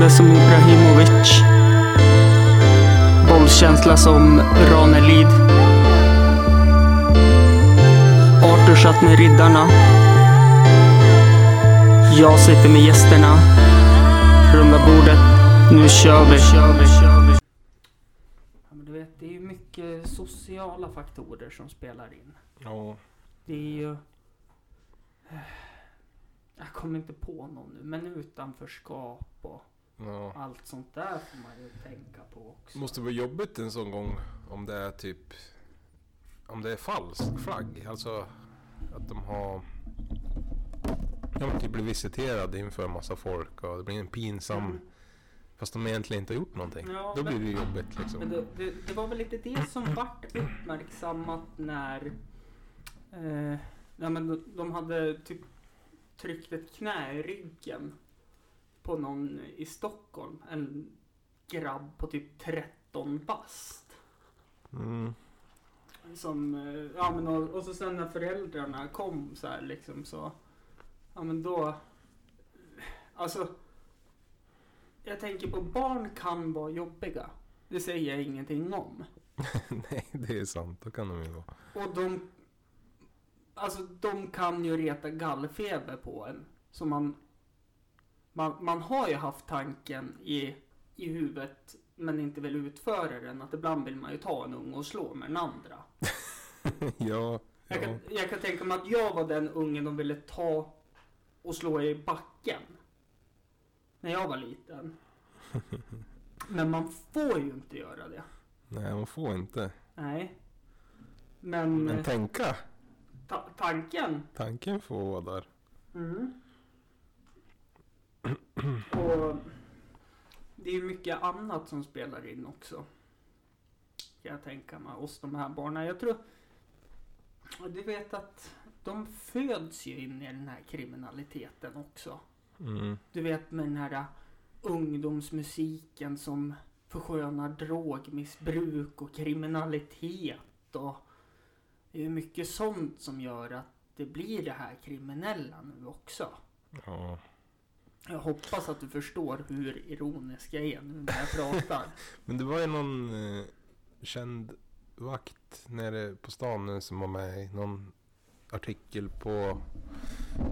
Dribblande som Ibrahimovic. Bollkänsla som Ranelid. Arthur satt med riddarna. Jag sitter med gästerna. Runda bordet. Nu kör vi. Ja, men du vet, det är ju mycket sociala faktorer som spelar in. Ja. Det är ju... Jag kommer inte på någon nu, men utanförskap och ja. allt sånt där får man ju tänka på också. Det måste vara jobbigt en sån gång om det är typ... Om det är falsk flagg. Alltså att de har... Ja men typ blir visiterade inför en massa folk och det blir en pinsam... Mm. Fast de egentligen inte har gjort någonting. Ja, Då men- blir det jobbigt liksom. Men det, det, det var väl lite det som vart uppmärksammat när eh, ja, men de, de hade typ tryckt ett knä i ryggen på någon i Stockholm. En grabb på typ 13 bast. Mm. Som, eh, ja men och, och så sen när föräldrarna kom så här liksom så, ja men då, alltså, jag tänker på barn kan vara jobbiga. Det säger jag ingenting om. Nej, det är sant. Då kan de ju vara. Och de, alltså de kan ju reta gallfeber på en. Så man, man, man har ju haft tanken i, i huvudet men inte vill utföra den. Att ibland vill man ju ta en unge och slå med den andra. ja. Jag ja. kan, jag kan tänka mig att jag var den ungen de ville ta och slå i backen. När jag var liten. Men man får ju inte göra det. Nej, man får inte. Nej. Men, Men tänka. ta, tanken. Tanken får vara där. Mm. Och det är ju mycket annat som spelar in också. Kan jag tänka mig. Hos de här barnen. Jag tror. Du vet att de föds ju in i den här kriminaliteten också. Mm. Du vet med den här ungdomsmusiken som förskönar drogmissbruk och kriminalitet och det är mycket sånt som gör att det blir det här kriminella nu också. Ja. Jag hoppas att du förstår hur ironisk jag är nu när jag pratar. Men det var ju någon eh, känd vakt nere på stan nu som var med i någon artikel på,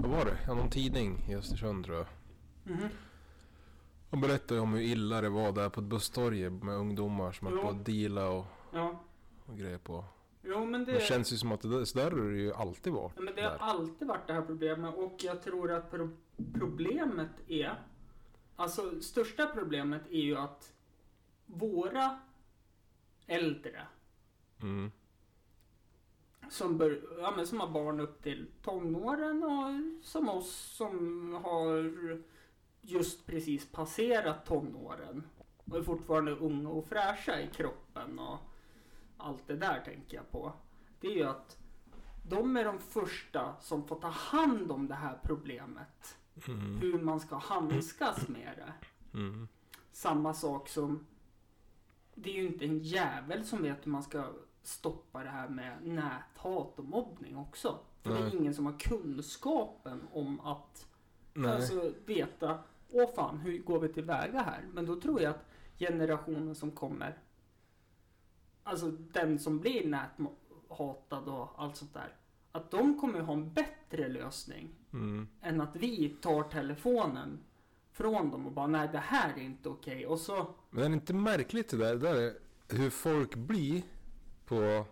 vad var det? Ja, någon tidning i Östersund tror jag. Mhm. Och berättade om hur illa det var där på ett busstorg med ungdomar som höll på att deala och, Ja. och grejer på. Jo men det... Det känns ju som att det där, så där har det ju alltid varit. Ja, men det har där. alltid varit det här problemet och jag tror att pro problemet är Alltså största problemet är ju att våra äldre Mm. som, bör, ja, men som har barn upp till tonåren och som oss som har just precis passerat tonåren och är fortfarande unga och fräscha i kroppen och allt det där tänker jag på. Det är ju att de är de första som får ta hand om det här problemet. Mm. Hur man ska handskas med det. Mm. Samma sak som det är ju inte en jävel som vet hur man ska stoppa det här med näthat och mobbning också. För det Nej. är ingen som har kunskapen om att Nej. alltså, veta, åh fan, hur går vi tillväga här? Men då tror jag att generationen som kommer, alltså den som blir näthatad och allt sånt där, att de kommer ha en bättre lösning Mm. än att vi tar telefonen från dem och bara nej det här är inte okej och så Men är det inte märkligt det där? Det där är hur folk blir på...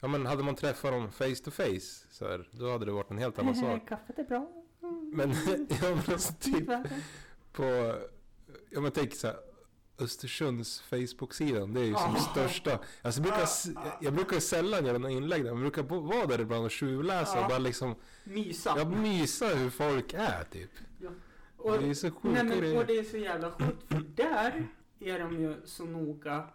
Ja men hade man träffat dem face to face så här, då hade det varit en helt annan sak. kaffet är bra. Men, ja, men alltså typ på... Ja men tänk så här, Östersunds Facebook-sidan, det är ju som Ja. största. Alltså jag brukar, jag brukar sällan göra några inlägg där, men brukar vara där ibland och tjuvläsa Ja. och bara liksom, Mysa. jag mysa hur folk är typ. och, det är så sjuka nej, men, och det är så jävla sjukt för där är de ju så noga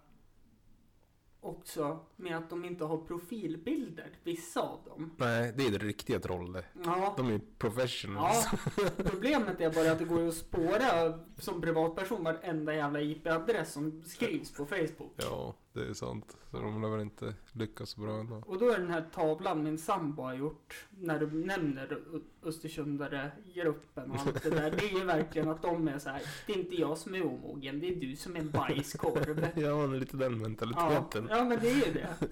också med att de inte har profilbilder, vissa av dem. Nej, det är det riktiga troll det. Ja, De är professionals. ja. Problemet är bara att det går att spåra som privatperson varenda jävla IP-adress som skrivs på Facebook. Ja, det är sant. Så de lär väl inte lyckas så bra ändå. Och då är den här tavlan min sambo har gjort, när du nämner Ö- Östersundare, gruppen och allt det där. Det är ju verkligen att de är så här. det är inte jag som är omogen, det är du som är en bajskorv. Ja, men lite den Ja, mentaliteten. ja, men det är ju det.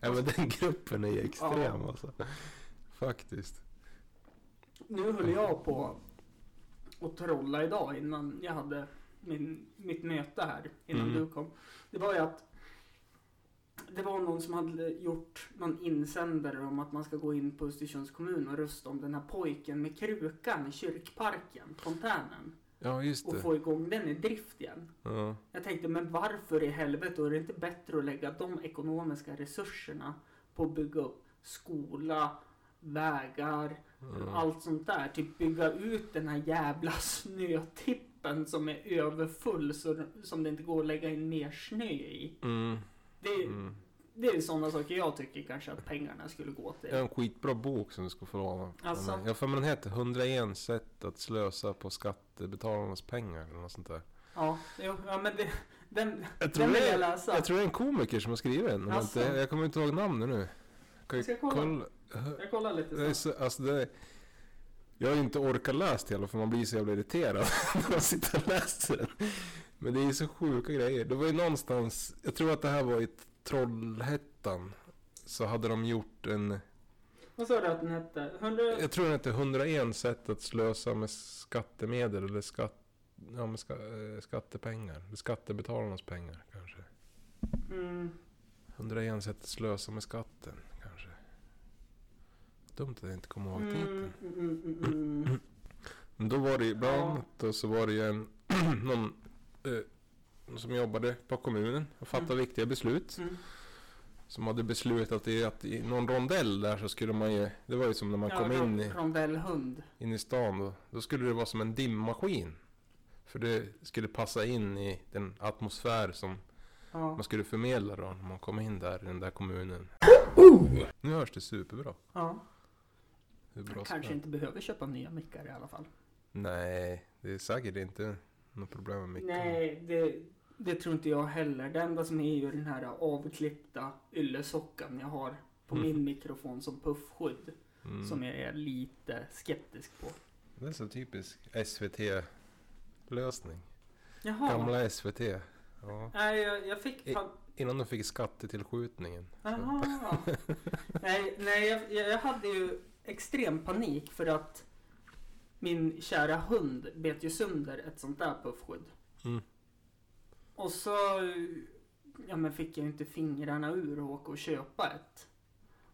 Ja, men den gruppen är ju extrem Ja. alltså. Faktiskt. Nu höll jag på att trolla idag innan jag hade min, mitt möte här, innan Mm. du kom. Det var ju att det var någon som hade gjort någon insändare om att man ska gå in på Östersunds kommun och rösta om den här pojken med krukan i kyrkparken, fontänen. Ja, just Och det. få igång den i drift igen. Ja. Jag tänkte, men varför i helvete? Och är det inte bättre att lägga de ekonomiska resurserna på att bygga upp skola, vägar, Ja. allt sånt där. Typ bygga ut den här jävla snötippen som är överfull så, som det inte går att lägga in mer snö i. Mm. Det, Mm. det är sådana saker jag tycker kanske att pengarna skulle gå till. Jag har en skitbra bok som du ska få låna. Alltså? Jag för mig den heter 101 sätt att slösa på skattebetalarnas pengar eller något sånt där. Ja, jo, ja men det, den, Jag den vill det, jag är, läsa. jag tror det är en komiker som har skrivit den. Alltså? jag kommer inte ihåg namnet nu. Kan Jag ska kolla. Jag kollar lite Det är så, alltså det är, jag har inte orkat läsa det i alla fall, för man blir så jävla irriterad när man sitter och läser den. Men det är ju så sjuka grejer. Det var ju någonstans, jag tror att det här var i Trollhättan. Så hade de gjort en, Vad sa du att den hette? 100... jag tror den hette 101 sätt att slösa med skattemedel eller skatt, ja, med ska, eh, skattepengar. Skattebetalarnas pengar kanske. Mm, 101 sätt att slösa med skatten. Dumt att jag inte kommer ihåg mm, titeln. mm, mm, mm. Men då var det ju bland Ja. annat och så var det ju en någon eh, som jobbade på kommunen och fattade Mm. viktiga beslut. Mm. Som hade beslutat i att i någon rondell där så skulle man ju, det var ju som när man Ja, kom in i, Rondellhund. in i stan då, då skulle det vara som en dimmaskin. För det skulle passa in i den atmosfär som Ja. man skulle förmedla då när man kom in där i den där kommunen. Nu hörs det superbra. ja. Hur bra som kanske inte behöver köpa nya mickar i alla fall. Nej, det är säkert inte något problem med micken. Nej, det, det tror inte jag heller. Det enda som är ju den här avklippta yllesockan jag har på Mm. min mikrofon som puffskydd. Mm. Som jag är lite skeptisk på. Det är så typisk SVT-lösning. Jaha. Gamla SVT. Ja. Nej, jag, jag fick... I- Innan de fick skattetillskjutningen. Jaha. nej, nej jag jag hade ju extrem panik för att min kära hund bet ju sönder ett sånt där puffskydd. Mm. Och så ja, men fick jag inte fingrarna ur och åka och köpa ett.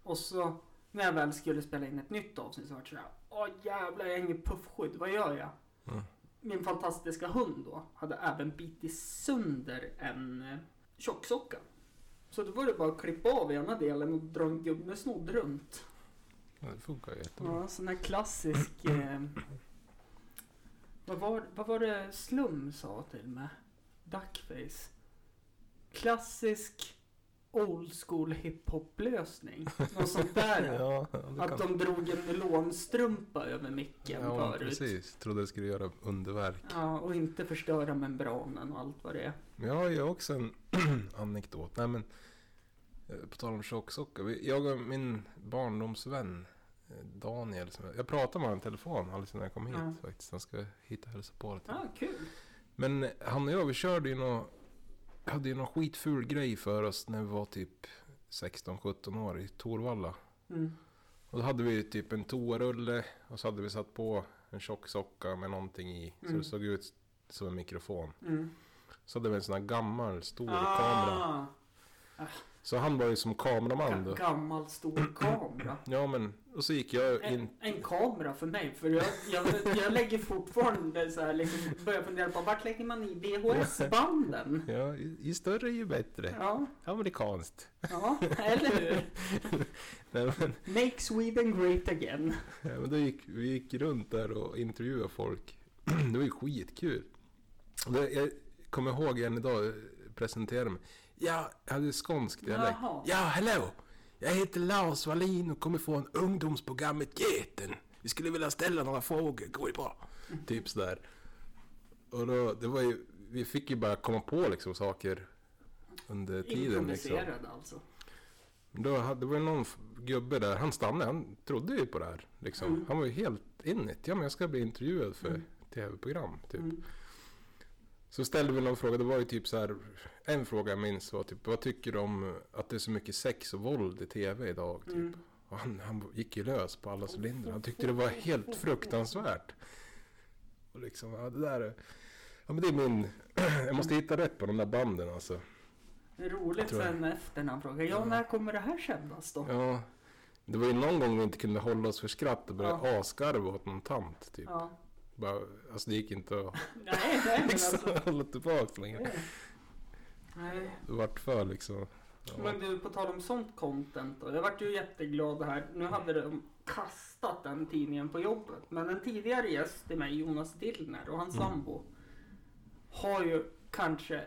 Och så när jag väl skulle spela in ett nytt avsnitt så var det sådär. Åh jävlar, jag har inget puffskydd. Vad gör jag? Mm. Min fantastiska hund då hade även bitit sönder en eh, tjocksocka. Så då var det bara att klippa av ena delen och dra en gummesnodd runt. Ja, det funkar jättebra. Ja, sån här klassisk... Eh, vad, var, vad var det Slum sa till mig? Duckface. Klassisk old school hiphop lösning. Något sånt där. Ja, ja, Att de drog en nylonstrumpa över micken ja förut. precis. Trodde det skulle göra underverk. Ja, och inte förstöra membranen och allt vad det är. Men jag har också en anekdot. Nej men, eh, på tal om tjocksocka. Vi- Jag och min barndomsvän Daniel, som jag, jag pratade med honom i telefon alldeles när jag kom hit Ja. faktiskt. Han ska hit och hälsa på lite. Ja, kul. Men han och jag, vi körde ju nå hade ju någon skitful grej för oss när vi var typ 16-17 år i Torvalla. Mm. Och då hade vi typ en toarulle och så hade vi satt på en tjock socka med någonting i. Så Mm. det såg ut som en mikrofon. Mm. Så hade vi en sån här gammal stor Ah. kamera. Så han var ju som kameraman då. Ga- gammal stor kamera. Ja men, och så gick jag in. En, kamera för mig, för jag, jag, jag lägger fortfarande så här, liksom, börjar fundera på vart lägger man i VHS-banden? Ja, ju ju större ju bättre. Ja, Amerikanskt. ja, eller hur? Nej, men, Make Sweden great again. Ja, men då gick, vi gick runt där och intervjuade folk. Det var ju skitkul. Jag kommer ihåg än idag, presenterade mig. Ja, jag hade skånsk dialekt. Jaha. Ja, hallå! Jag heter Lars Wallin och kommer från ungdomsprogrammet Geten. Vi skulle vilja ställa några frågor, går det bra? Typ sådär. Och då, det var ju, vi fick ju bara komma på liksom saker under tiden. Liksom. Alltså. Då hade, det var någon gubbe där, han stannade, han trodde ju på det här. Liksom. Mm. Han var ju helt in it. Ja men jag ska bli intervjuad för Mm. tv-program. Typ. Mm. Så ställde vi någon fråga, det var ju typ så här. En fråga jag minns var typ, vad tycker du om att det är så mycket sex och våld i tv idag? Typ. Mm. Han, han gick ju lös på alla cylindrar. Han tyckte det var helt fruktansvärt. Och liksom, ja det där är... Ja men det är min... Jag måste hitta rätt på de där banden alltså. Roligt sen efter när han frågar, ja Ja. när kommer det här sändas då? Ja. Det var ju någon gång vi inte kunde hålla oss för skratt och började Ja. asgarva åt någon tant typ. Ja. Bara, alltså det gick inte att Nej, nej liksom, alltså. hålla tillbaka längre. Nej. Det vart för liksom... Ja. Men du, på tal om sånt content då. Jag vart ju jätteglad här. Nu hade de kastat den tidningen på jobbet. Men en tidigare gäst till mig, Jonas Dillner och hans Mm. sambo, har ju kanske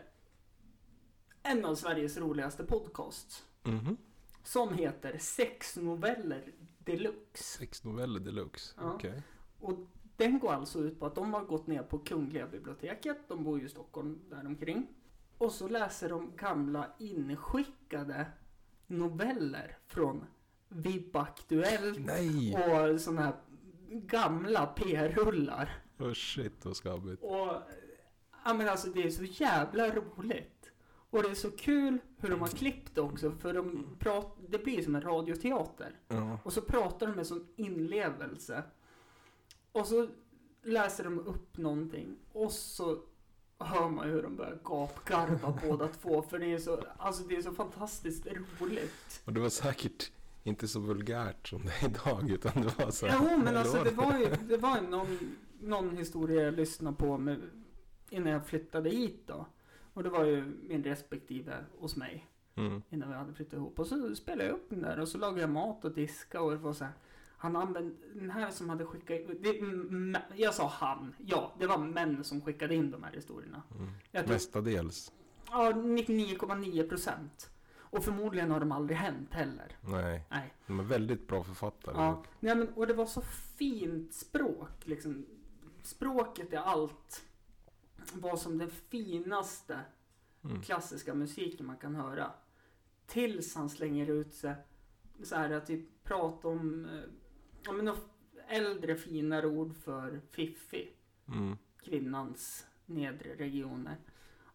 en av Sveriges roligaste podcasts. Mhm. Som heter Sex noveller deluxe. Sex noveller deluxe. Ja. Okej. Och den går alltså ut på att de har gått ner på Kungliga biblioteket. De bor ju i Stockholm däromkring. Och så läser de gamla inskickade noveller från VIB Aktuellt Nej! och sådana här gamla p-rullar. Oh shit vad skabbigt. Och ja men alltså det är så jävla roligt. Och det är så kul hur de har klippt också för de prat, det blir som en radioteater. Ja. Och så pratar de med sån inlevelse. Och så läser de upp någonting och så hör man hur de börjar gapgarva båda två. För det är så, alltså det är så fantastiskt roligt. Och det var säkert inte så vulgärt som det är idag utan det var så här- Jo men alltså det var ju det var ju någon, någon historia jag lyssnade på med, innan jag flyttade hit då. Och det var ju min respektive hos mig. Mm. innan vi hade flyttat ihop. Och så spelade jag upp den där och så lagade jag mat och diska och det var så här. Han använde den här som hade skickat det, Jag sa han. Ja, det var män som skickade in de här historierna. Mm. Mestadels. ja, 99,9 procent. Och förmodligen har de aldrig hänt heller. Nej. Nej. De är väldigt bra författare. Ja, nej, men, och det var så fint språk. Liksom. Språket är allt. Var som den finaste Mm. klassiska musiken man kan höra. Tills han slänger ut sig så här att typ prata om eh, ja, men något äldre finare ord för fiffi. Mm. Kvinnans nedre regioner.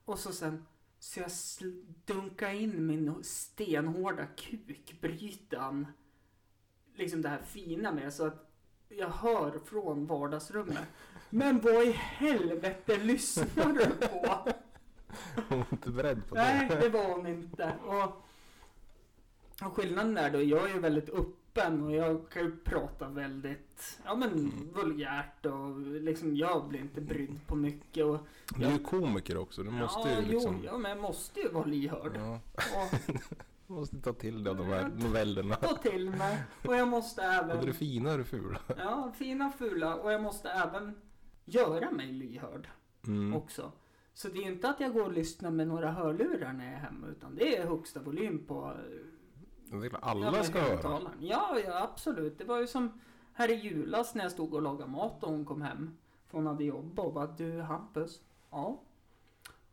Och så sen så jag sl- dunka in min stenhårda kuk, brytan liksom det här fina med så att jag hör från vardagsrummet. Men vad i helvete lyssnar du på? Hon var inte beredd på Nej, det. det var hon inte. Och, och skillnaden är då, jag är ju väldigt öppen och jag kan ju prata väldigt, ja men Mm. vulgärt och liksom jag blir inte brydd på mycket och Du är ju komiker också. Du måste ja, ju liksom... jo, ja, men jag måste ju vara lyhörd. Ja, Och du måste ta till dig av de här novellerna. ta till mig. Och jag måste Både det även, fina och det fula. ja, fina fula och jag måste även göra mig lyhörd Mm. också. Så det är ju inte att jag går och lyssnar med några hörlurar när jag är hemma utan det är högsta volym på alla ska höra. Ja, ja, absolut. Det var ju som här i julas när jag stod och lagade mat och hon kom hem. För hon hade jobbat och bara, du Hampus. Ja.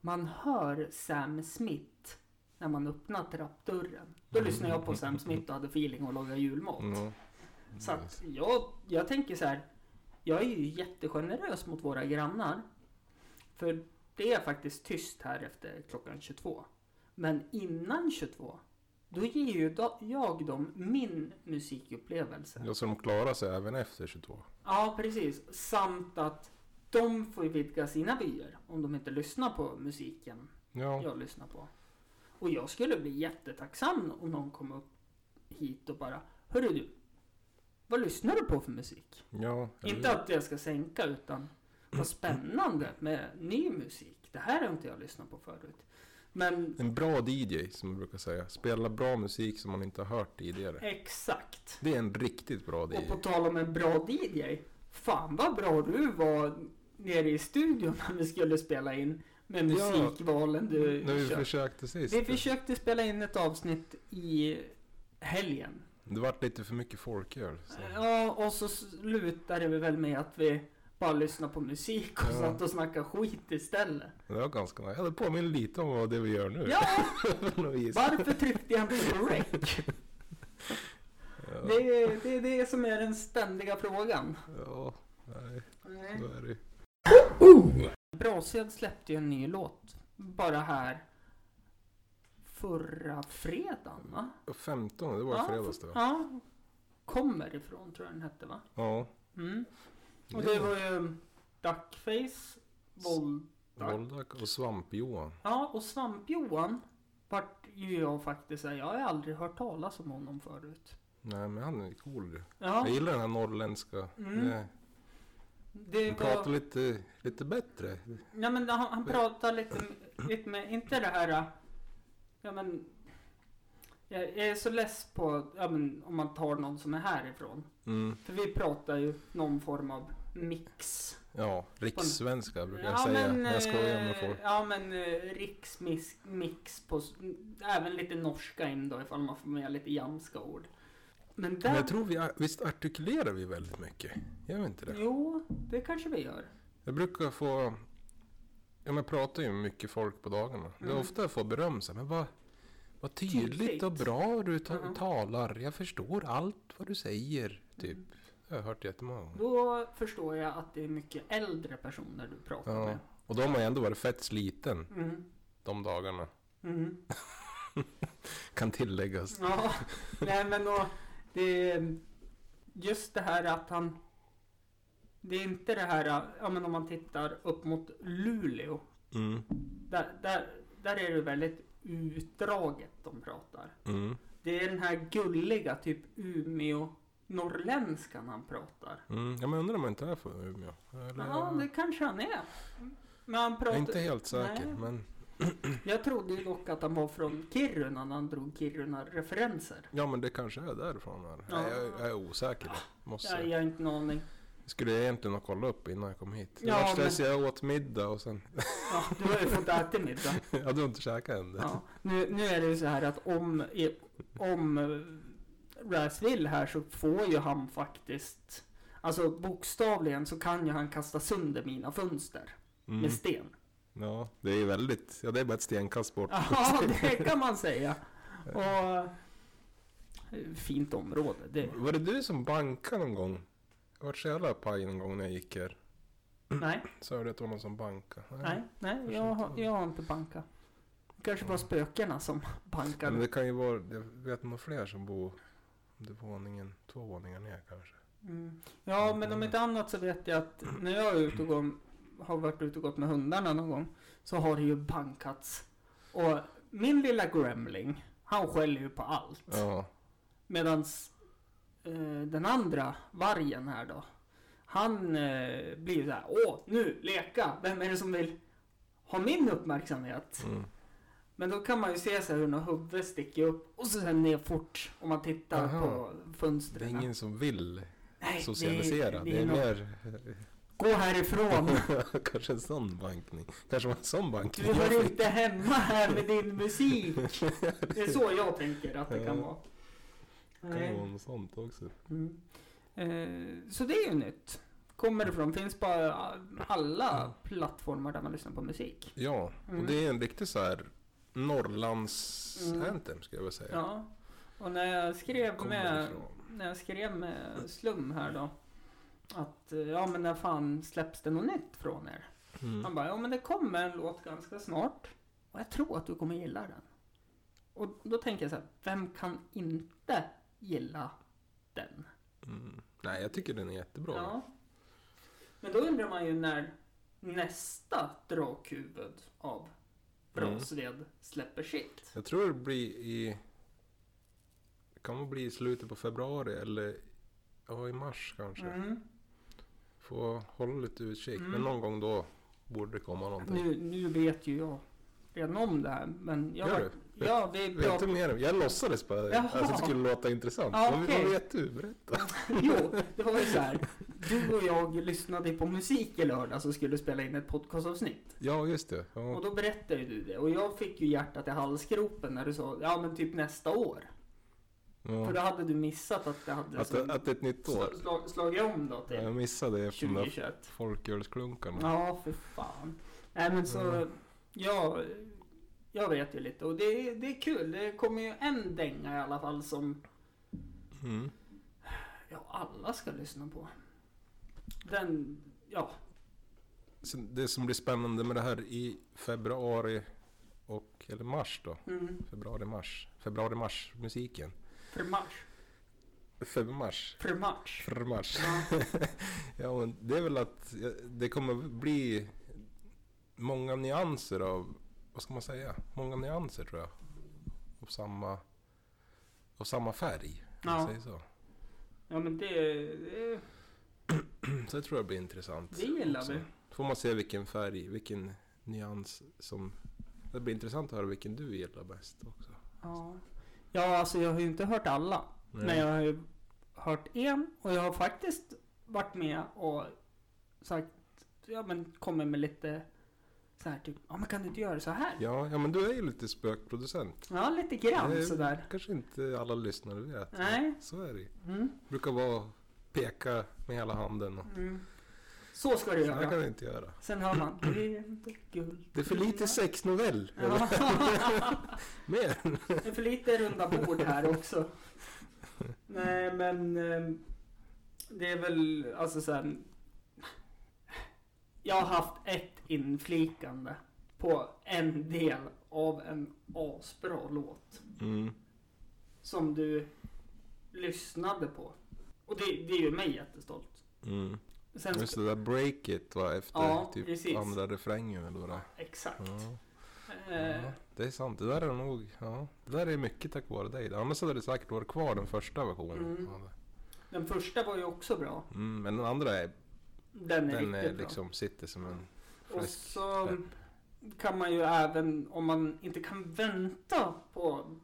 Man hör Sam Smith när man öppnar trappdörren. Då lyssnade jag på Sam Smith och hade feeling och lagade julmat. Mm. Så att jag, jag tänker så här. Jag är ju jättegenerös mot våra grannar. För det är faktiskt tyst här efter klockan 22. Men innan 22, då ger ju jag dem min musikupplevelse. Ja, så de klarar sig även efter 22. Ja, precis. Samt att de får vidga sina vyer om de inte lyssnar på musiken Ja, jag lyssnar på. Och jag skulle bli jättetacksam om någon kom upp hit och bara Hörru du, vad lyssnar du på för musik? ja. Inte att jag ska sänka utan vad spännande med ny musik. Det här har inte jag lyssnat på förut. Men En bra DJ som man brukar säga. Spela bra musik som man inte har hört tidigare. exakt. Det är en riktigt bra DJ. Och på tal om en bra DJ. Fan vad bra du var nere i studion när vi skulle spela in. Med Ja. musikvalen du När vi försökte sist. Vi försökte spela in ett avsnitt i helgen. Det vart lite för mycket folköl. Ja, och så slutade vi väl med att vi bara lyssnade på musik och Ja. satt och snackade skit istället. Det var ganska nice. Ja, det påminner lite om vad det vi gör nu. Ja, varför tryckte jag inte på rec? Ja. Det är, det är det som är den ständiga frågan. Ja, nej, så är det ju. Brased släppte ju en ny låt bara här förra fredagen va? Och 15, det var i fredags det? Ja. Kommer ifrån tror jag den hette va? Ja. Mm. Och det var ju Duckface, Våld... Voldak och Svamp-Johan. Ja, och Svamp-Johan vart ju jag faktiskt säga. Jag har aldrig hört talas om honom förut. Nej men han är cool. Ja, Jag gillar den här norrländska. Mm. Det- det Han pratar var... lite, lite bättre. Ja, men han, han pratar lite, lite med, inte det här... Ja men... Jag, är så less på, ja men om man tar någon som är härifrån. Mm. För vi pratar ju någon form av mix. Ja, rikssvenska brukar jag Ja säga men, när jag skojar med eh, folk. ja men eh, riksmix mix på, även lite norska in då ifall man får med lite jamska ord. Men där, Men jag tror vi, visst artikulerar vi väldigt mycket? Gör vi inte det? jo det kanske vi gör. Jag brukar få, ja men jag pratar ju med mycket folk på dagarna. Det är Mm. ofta jag får beröm så här, men vad, vad tydligt Tydligt. och bra du ta, Mhm. talar. Jag förstår allt vad du säger. Typ. Mm. Det har jag hört jättemånga gånger. Då förstår jag att det är mycket äldre personer du pratar Ja. med. Och då har ju ändå varit fett sliten Mm. de dagarna. Mm. Kan tilläggas. Ja, nej men då, det är just det här att han det är inte det här, ja men om man tittar upp mot Luleå. Mm. Där, där, där är det väldigt utdraget de pratar. Mm. Det är den här gulliga typ Umeå norrländskan han pratar. Mm. Ja, men undrar om han inte är från Umeå? Eller? Ja, det kanske han är. Men han Jag pratar... är inte helt säker. Nej. Men Jag trodde ju dock att han var från Kiruna när han drog Kiruna-referenser. ja, men det kanske är därifrån. Här. Ja. Jag, jag är osäker. Måste Jag, säga. jag har inte en aning. Skulle jag egentligen ha kollat upp innan jag kom hit. Ja, är men- jag åt middag och sen... Ja, du har ju fått äta middag. ja, du har inte käkat än? Ja. Nu, nu är det ju så här att om, om Raz vill här så får ju han faktiskt Alltså bokstavligen så kan ju han kasta sönder mina fönster Mm. med sten. Ja, det är väldigt... Ja, det är bara ett stenkast bort. Ja, det kan man säga. Och fint område. Det, Var det du som bankade någon gång? Jag vart så jävla paj någon gång när jag gick här. nej, Sa du att det var någon som bankade? nej, nej, jag, har- jag har inte bankat. Det kanske var spökena som Men bankade. det kan ju vara... Jag vet några fler som bor... Det är våningen, två våningar ner kanske. Mm. Ja, men om inte annat så vet jag att när jag är ute och går, har varit ute och gått med hundarna någon gång så har det ju bankats. Och min lilla gremling, han skäller ju på allt. Ja. Medans den andra vargen här då, han eh, blir ju så här, åh nu leka, vem är det som vill ha min uppmärksamhet? Mm. Men då kan man ju se så hur något huvud sticker upp och så sen ner fort om man tittar Aha. på Det fönstren. är ingen som vill Nej, socialisera. Det, det är är nog- mer... Gå härifrån! kanske en sån bankning. Kanske var en sån bankning. Du hör inte hemma här med din musik. Det är så jag tänker att det kan vara. Det kan vara något sånt också. Mm. Eh, så det är ju nytt. Kommer ifrån, finns på alla plattformar där man lyssnar på musik. Ja, Mm. och det är en riktig så här Norrlands Mm. anthem ska jag väl säga. Ja. Och när jag skrev Kommer med, ifrån. när jag skrev med Slum här då. Att eh, ja men när fan släpps det något nytt från er? Mm. Han bara, ja men det kommer en låt ganska snart. Och jag tror att du kommer gilla den. Och då tänker jag så här, vem kan inte gilla den? Mm. Nej, jag tycker den är jättebra. Ja. Men då undrar man ju när nästa drakhuvud av Brasved släpper sitt. Jag tror det blir i... Det nog bli i slutet på februari eller ja, i mars kanske. Mm. Får hålla lite utkik. Mm. Men någon gång då borde det komma någonting. Nu, nu vet ju jag redan om det här, men jag... Gör du? Ja, vi Vet du pratar... mer? Jag låtsades bara Jaha. att det skulle låta intressant. Ja, okej. Vad vet du? Berätta. Jo, det var ju så här. Du och jag lyssnade på musik i lördags och skulle spela in ett podcastavsnitt. Ja, just det. Och Ja. då berättade du det. Och jag fick ju hjärtat i halsgropen när du sa, ja men typ nästa år. För då Ja. hade du missat att det hade Att, att det är ett nytt år. sl- slag, slagit om då till Jag missade det från de 2021. folkölsklunkarna. Ja, för fan. Nej men så, Mm. ja, jag vet ju lite och det, det är kul. Det kommer ju en dänga i alla fall som Mm. ja, alla ska lyssna på. Den, ja, det som blir spännande med det här i februari och, eller mars då. mm, Februari-mars. Februari-mars musiken. för mars. Februari-mars. För mars. Februari-mars. Ja, Ja, men det är väl att ja, det kommer bli många nyanser av, vad ska man säga? Många nyanser tror jag. Av samma, av samma färg. om Ja. säger så. ja men det, det, Så det tror jag blir intressant. det gillar också. vi. Får man se vilken färg, vilken nyans som... Det blir intressant att höra vilken du gillar bäst också. Ja. ja, alltså jag har ju inte hört alla. Men jag har ju hört en och jag har faktiskt varit med och sagt, ja men kommit med lite så här typ, ja men kan du inte göra så här? Ja, ja, men du är ju lite spökproducent. Ja, lite grann Det är sådär. kanske inte alla lyssnare vet. Nej. Så är det. Mm, Brukar vara peka med hela handen. Och, mm. Så ska du så här kan göra. du inte göra. Sen hör man, det är inte guld. Det är för lite sexnovell. Ja. Mer. Det är för lite runda bord här också. Nej men eh, det är väl alltså sen. Jag har haft ett inflikande på en del av en asbra låt. Mm. Som du lyssnade på. Och det, det är ju mig jättestolt. Mm. Sen Just det där breaket var efter Ja, typ precis. andra refrängen eller vad det är. exakt. Ja. Eh, ja, det är sant. Det där är nog, ja. Det där är mycket tack vare dig. Annars hade det säkert varit kvar den första versionen. Mm. den första var ju också bra. Mm, men den andra är, Den är den riktigt är bra. liksom, sitter som en Och fläsk. så släpp. kan man ju även, om man inte kan vänta på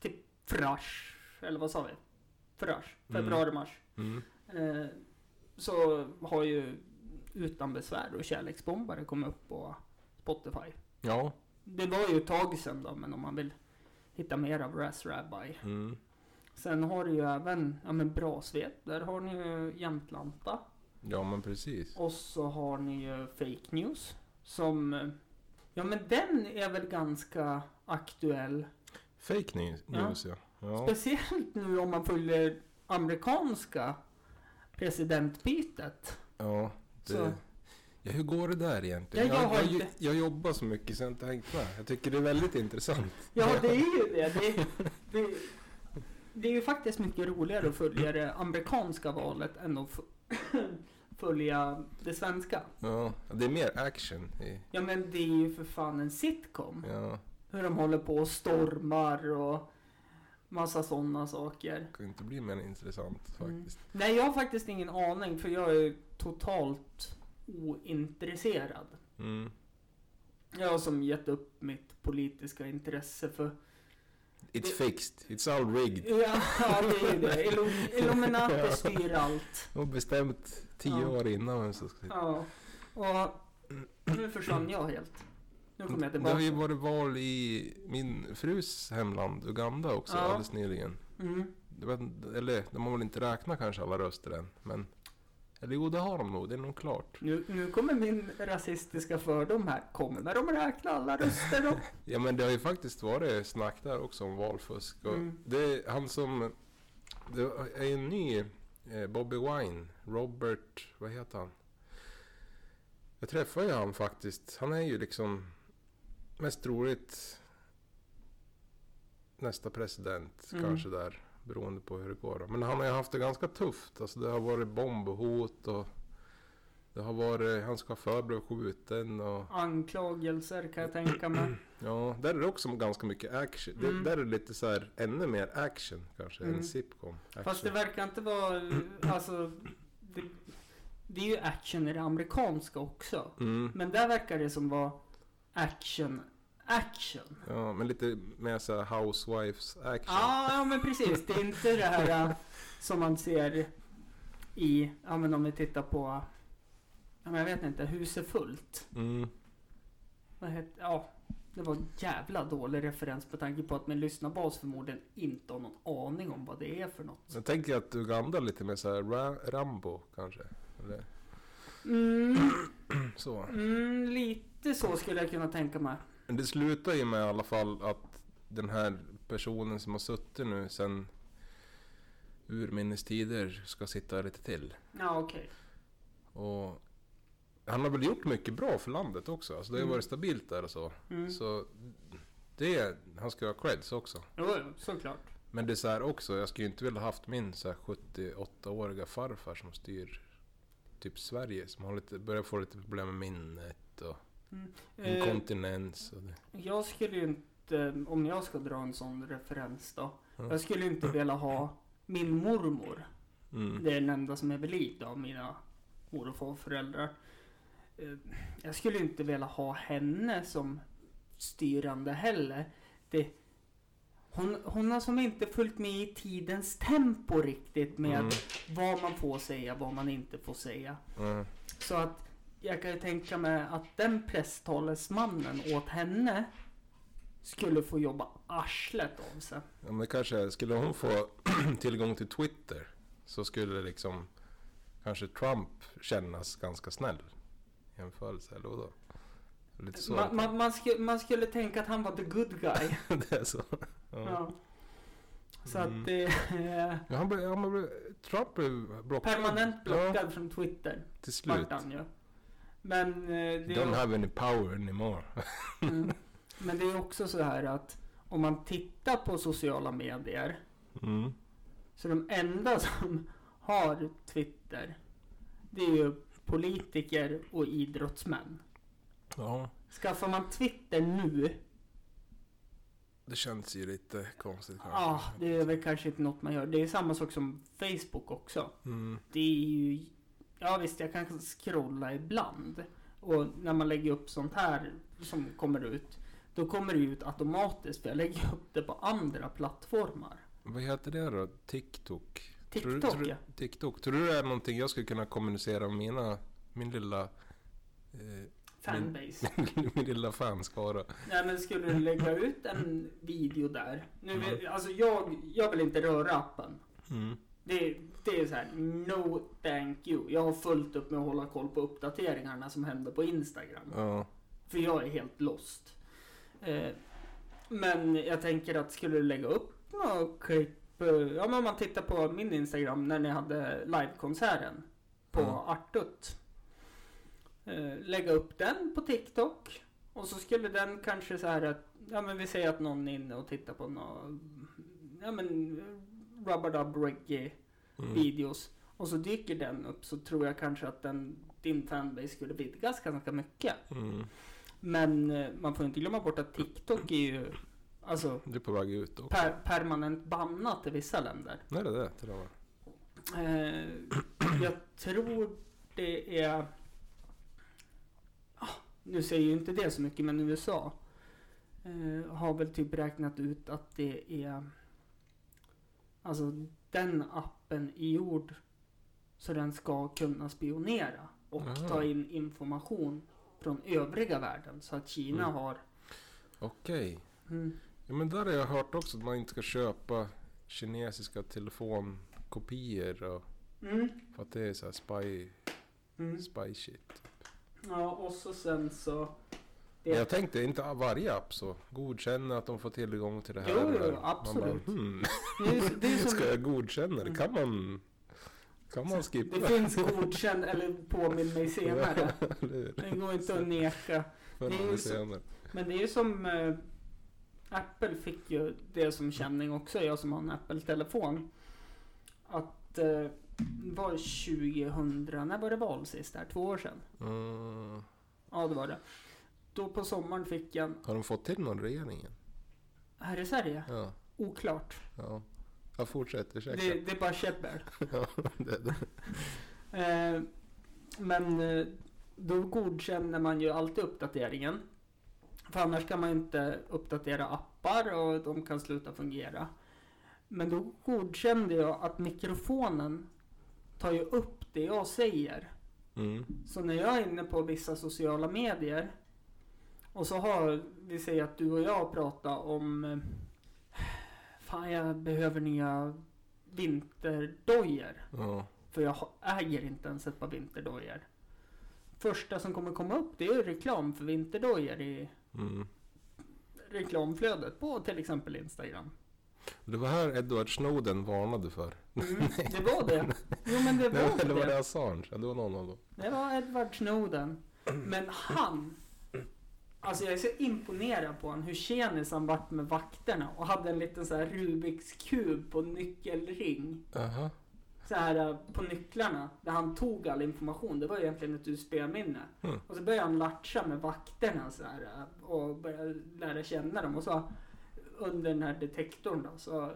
typ Frasch, eller vad sa vi? Frasch, Mm. februari, mars. Mm. Eh, så har ju Utan besvär och Kärleksbombare kommit upp på Spotify. Ja. Det var ju ett tag sedan då, men om man vill hitta mer av Raz Rabbi. Mm. Sen har du ju även, ja men Brasved, där har ni ju Jämtlanta. Ja men precis. Och så har ni ju Fake News. Som, ja men den är väl ganska aktuell. Fake news, Ja. ja. ja. Speciellt nu om man följer amerikanska presidentbytet. Ja, Så. det, ja, hur går det där egentligen? Ja, jag har jag, inte- jag jobbar så mycket så jag inte hängt med. Jag tycker det är väldigt intressant. Ja, det är ju det. Det, det, det är ju faktiskt mycket roligare att följa det amerikanska valet än att följa det svenska. Ja, det är mer action. I, Ja, men det är ju för fan en sitcom. ja, Hur de håller på och stormar och massa sådana saker. det kan inte bli mer intressant Mm. faktiskt. Nej, jag har faktiskt ingen aning för jag är totalt ointresserad. Mm. Jag har som gett upp mitt politiska intresse för... It's fixed, it's all rigged. Ja, det är ju det. Illu- Illuminati styr allt. Och bestämt tio Ja. år innan som ska Ja. Och nu försvann jag helt. Nu kommer jag Det har ju tillbaka. varit val i min frus hemland, Uganda också, Ja. alldeles nyligen. Mm. Vet, eller de har väl inte räknat kanske alla röster än, men... Eller jo, det har de nog, det är nog klart. Nu, nu kommer min rasistiska fördom här. Kommer de räkna alla röster då? Ja men det har ju faktiskt varit snack där också om valfusk. Mm. det han som... Det är en ny Bobby Wine, Robert, vad heter han? Jag träffade ju han faktiskt. Han är ju liksom mest troligt nästa president Mm. kanske där. Beroende på hur det går. Men han har ju haft det ganska tufft. Alltså det har varit bombhot och det har varit, hans chaufför blev skjuten och Anklagelser kan jag tänka mig. Ja, där är det också ganska mycket action. Det, Mm. där är det lite så här ännu mer action kanske Mm. än. Action. Fast det verkar inte vara... Alltså... Det, det är ju action i det amerikanska också. mm. Men där verkar det som vara action, action. Ja, men lite mer så här housewives action. Ja, ja men precis. Det är inte det här äh, som man ser i, ja men om vi tittar på, men jag vet inte, Huset fullt. Mm. Vad heter, ja. Det var en jävla dålig referens med tanke på att min lyssnarbas förmodligen inte har någon aning om vad det är för något. Jag tänker att Uganda är lite mer såhär Ra- Rambo kanske. Eller Mm, så. mm, lite så skulle jag kunna tänka mig. Men det slutar ju med i alla fall att den här personen som har suttit nu sen urminnes tider ska sitta lite till. Ja, okej. Och han har väl gjort mycket bra för landet också. Alltså det har Mm. varit stabilt där och så. Mm. Så det, han ska ha creds också. Jo, såklart. Men det är så här också, jag skulle ju inte vilja haft min så här 78-åriga farfar som styr typ Sverige. Som har lite, börjar få lite problem med minnet och Eh, inkontinens. Och det. jag skulle ju inte, om jag ska dra en sån referens då. Ja. Jag skulle inte vilja ha min mormor. Mm. Det är den enda som är vid liv av mina mor och farföräldrar. Eh, Jag skulle inte vilja ha henne som styrande heller. Det, hon, hon har som inte följt med i tidens tempo riktigt med Mm. vad man får säga, vad man inte får säga. Mm. Så att jag kan ju tänka mig att den presstalesmannen åt henne skulle få jobba arslet av sig. Ja, men kanske skulle hon få tillgång till Twitter så skulle liksom kanske Trump kännas ganska snäll jämförelse, eller vadå? Lite så. Man, man, man, sku, man skulle tänka att han var the good guy. det är så. Ja. Ja. Så Mm. att det är Ja, han blev, han blev, Trump blev blockad. permanent blockad Ja, från Twitter. till slut. Han ju. Men eh, det, Don't är, have any power anymore. mm, men det är också så här att om man tittar på sociala medier Mm. så de enda som har Twitter det är ju politiker och idrottsmän. Ja, Skaffar man Twitter nu, det känns ju lite konstigt kanske. ja det är väl kanske inte något man gör. Det är samma sak som Facebook också. Mm. Det är ju... Ja visst, jag kan scrolla ibland. Och när man lägger upp sånt här som kommer ut. Då kommer det ut automatiskt för jag lägger upp det på andra plattformar. Vad heter det då? TikTok? Tror du- TikTok tror, ja. TikTok. Tror du det är någonting jag skulle kunna kommunicera med mina, min lilla, eh, Fanbase. min lilla fanskara? Nej men skulle du lägga ut en video där. Nu, Mm. alltså jag, jag vill inte röra appen. Mm. Det, det är så här, no thank you. Jag har fullt upp med att hålla koll på uppdateringarna som händer på Instagram. Ja. För jag är helt lost. Eh, men jag tänker att skulle du lägga upp några klipp. Ja men om man tittar på min Instagram när ni hade livekonserten på Ja. Artut. Eh, lägga upp den på TikTok. Och så skulle den kanske så här att, ja men vi säger att någon är inne och tittar på några, ja men rubber-dub reggae Mm. videos. Och så dyker den upp så tror jag kanske att den, din fanbase skulle vidgas ganska mycket. Mm. Men eh, man får inte glömma bort att TikTok är ju alltså Det är på väg ut också. per, permanent bannat i vissa länder. När är det det till och med? Eh, jag tror det är... Ah, nu säger ju inte det så mycket men USA eh, har väl typ räknat ut att det är... Alltså den appen är gjord så den ska kunna spionera och Aha. ta in information från övriga världen. Så att Kina Mm. har... Okej. Mm, Ja, men där har jag hört också att man inte ska köpa kinesiska telefonkopior och, mm, för att det är så här spy, mm. spy shit. Ja, och så sen så... Men jag tänkte inte varje app så godkänna att de får tillgång till det här. Jo, jo, absolut. Bara, hmm, Det är, det är som, ska jag godkänna det? Kan man, kan man skippa? det finns godkänd eller påminn mig senare. Det går inte att neka. Det senare. Men det är ju som eh, Apple fick ju det som känning också, jag som har en Apple-telefon. Att eh, var 2000, när var det val sist där? Två år sedan? Mm. Ja det var det. Då på sommaren fick jag Har de fått till någon regeringen? här i Sverige, Ja. oklart. ja. Jag fortsätter Det, checka. det är bara käbbel. Ja, det, det. Eh, men eh, då godkänner man ju alltid uppdateringen. För annars kan man inte uppdatera appar och de kan sluta fungera. Men då godkände jag att mikrofonen tar ju upp det jag säger. Mm. Så när jag är inne på vissa sociala medier Och så har vi säger att du och jag pratat om eh, Fan jag behöver nya vinterdojor. Ja. För jag äger inte ens ett par vinterdojor. Första som kommer komma upp det är ju reklam för vinterdojor i Mm. reklamflödet på till exempel Instagram. Det var här Edward Snowden varnade för. Mm, det var det. Jo men det Nej, var eller var det. Assange? Det var någon av dem. Det var Edward Snowden. Men han. Alltså jag är så imponerad på honom hur tjenis han vart med vakterna och hade en liten så här Rubiks kub på nyckelring. Jaha. Så här eh, på nycklarna där han tog all information. Det var egentligen ett USB-minne. Mm. Och så började han latcha med vakterna så här eh, och började lära känna dem. Och så under den här detektorn då så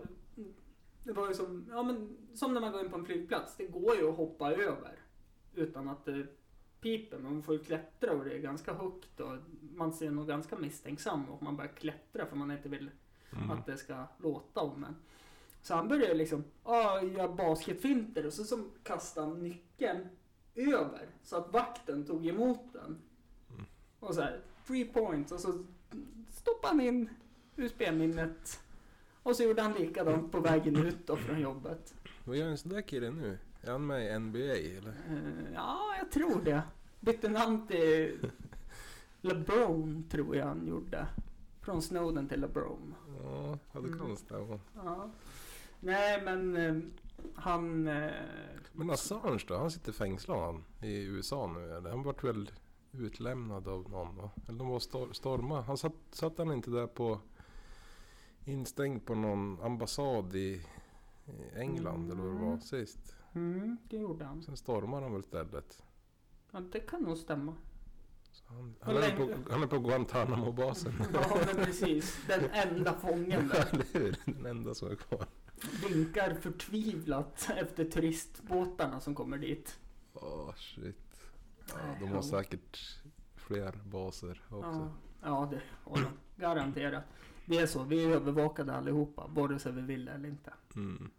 det var ju som, ja men som när man går in på en flygplats. Det går ju att hoppa över utan att det piper. Men man får ju klättra och det är ganska högt och man ser nog ganska misstänksam och man börjar klättra för man inte vill Mm. att det ska låta om en. Så han började liksom, ah, göra basketfinter och så, så kastade han nyckeln över så att vakten tog emot den. Mm. Och så här, three points och så stoppade han in USB-minnet. Och så gjorde han likadant på vägen ut då från jobbet. Vad gör en sån där kille nu? Är han med i NBA eller? Eh, ja, jag tror det. Bytte namn till LeBron tror jag han gjorde. Från Snowden till LeBron. Ja, kan Mm. stämma. Ja. Nej men eh, han... Eh, Men Assange då? Han sitter fängslad han i USA nu eller? Han vart väl utlämnad av någon va? Eller de var stor- storma. Han satt, satt han inte där på instängd på någon ambassad i, England eller vad det var Mm. sist? mm, det gjorde han. Sen stormade han väl stället. Ja, det kan nog stämma. Han, han, är på, han är på Guantanamo-basen. Ja men precis. Den enda fången där. Den enda som är kvar. Vinkar förtvivlat efter turistbåtarna som kommer dit. Åh shit. Ja, de har säkert fler baser också. Ja, ja det har de. Garanterat. Det är så. Vi är övervakade allihopa. Vare sig vi vill eller inte. Mm.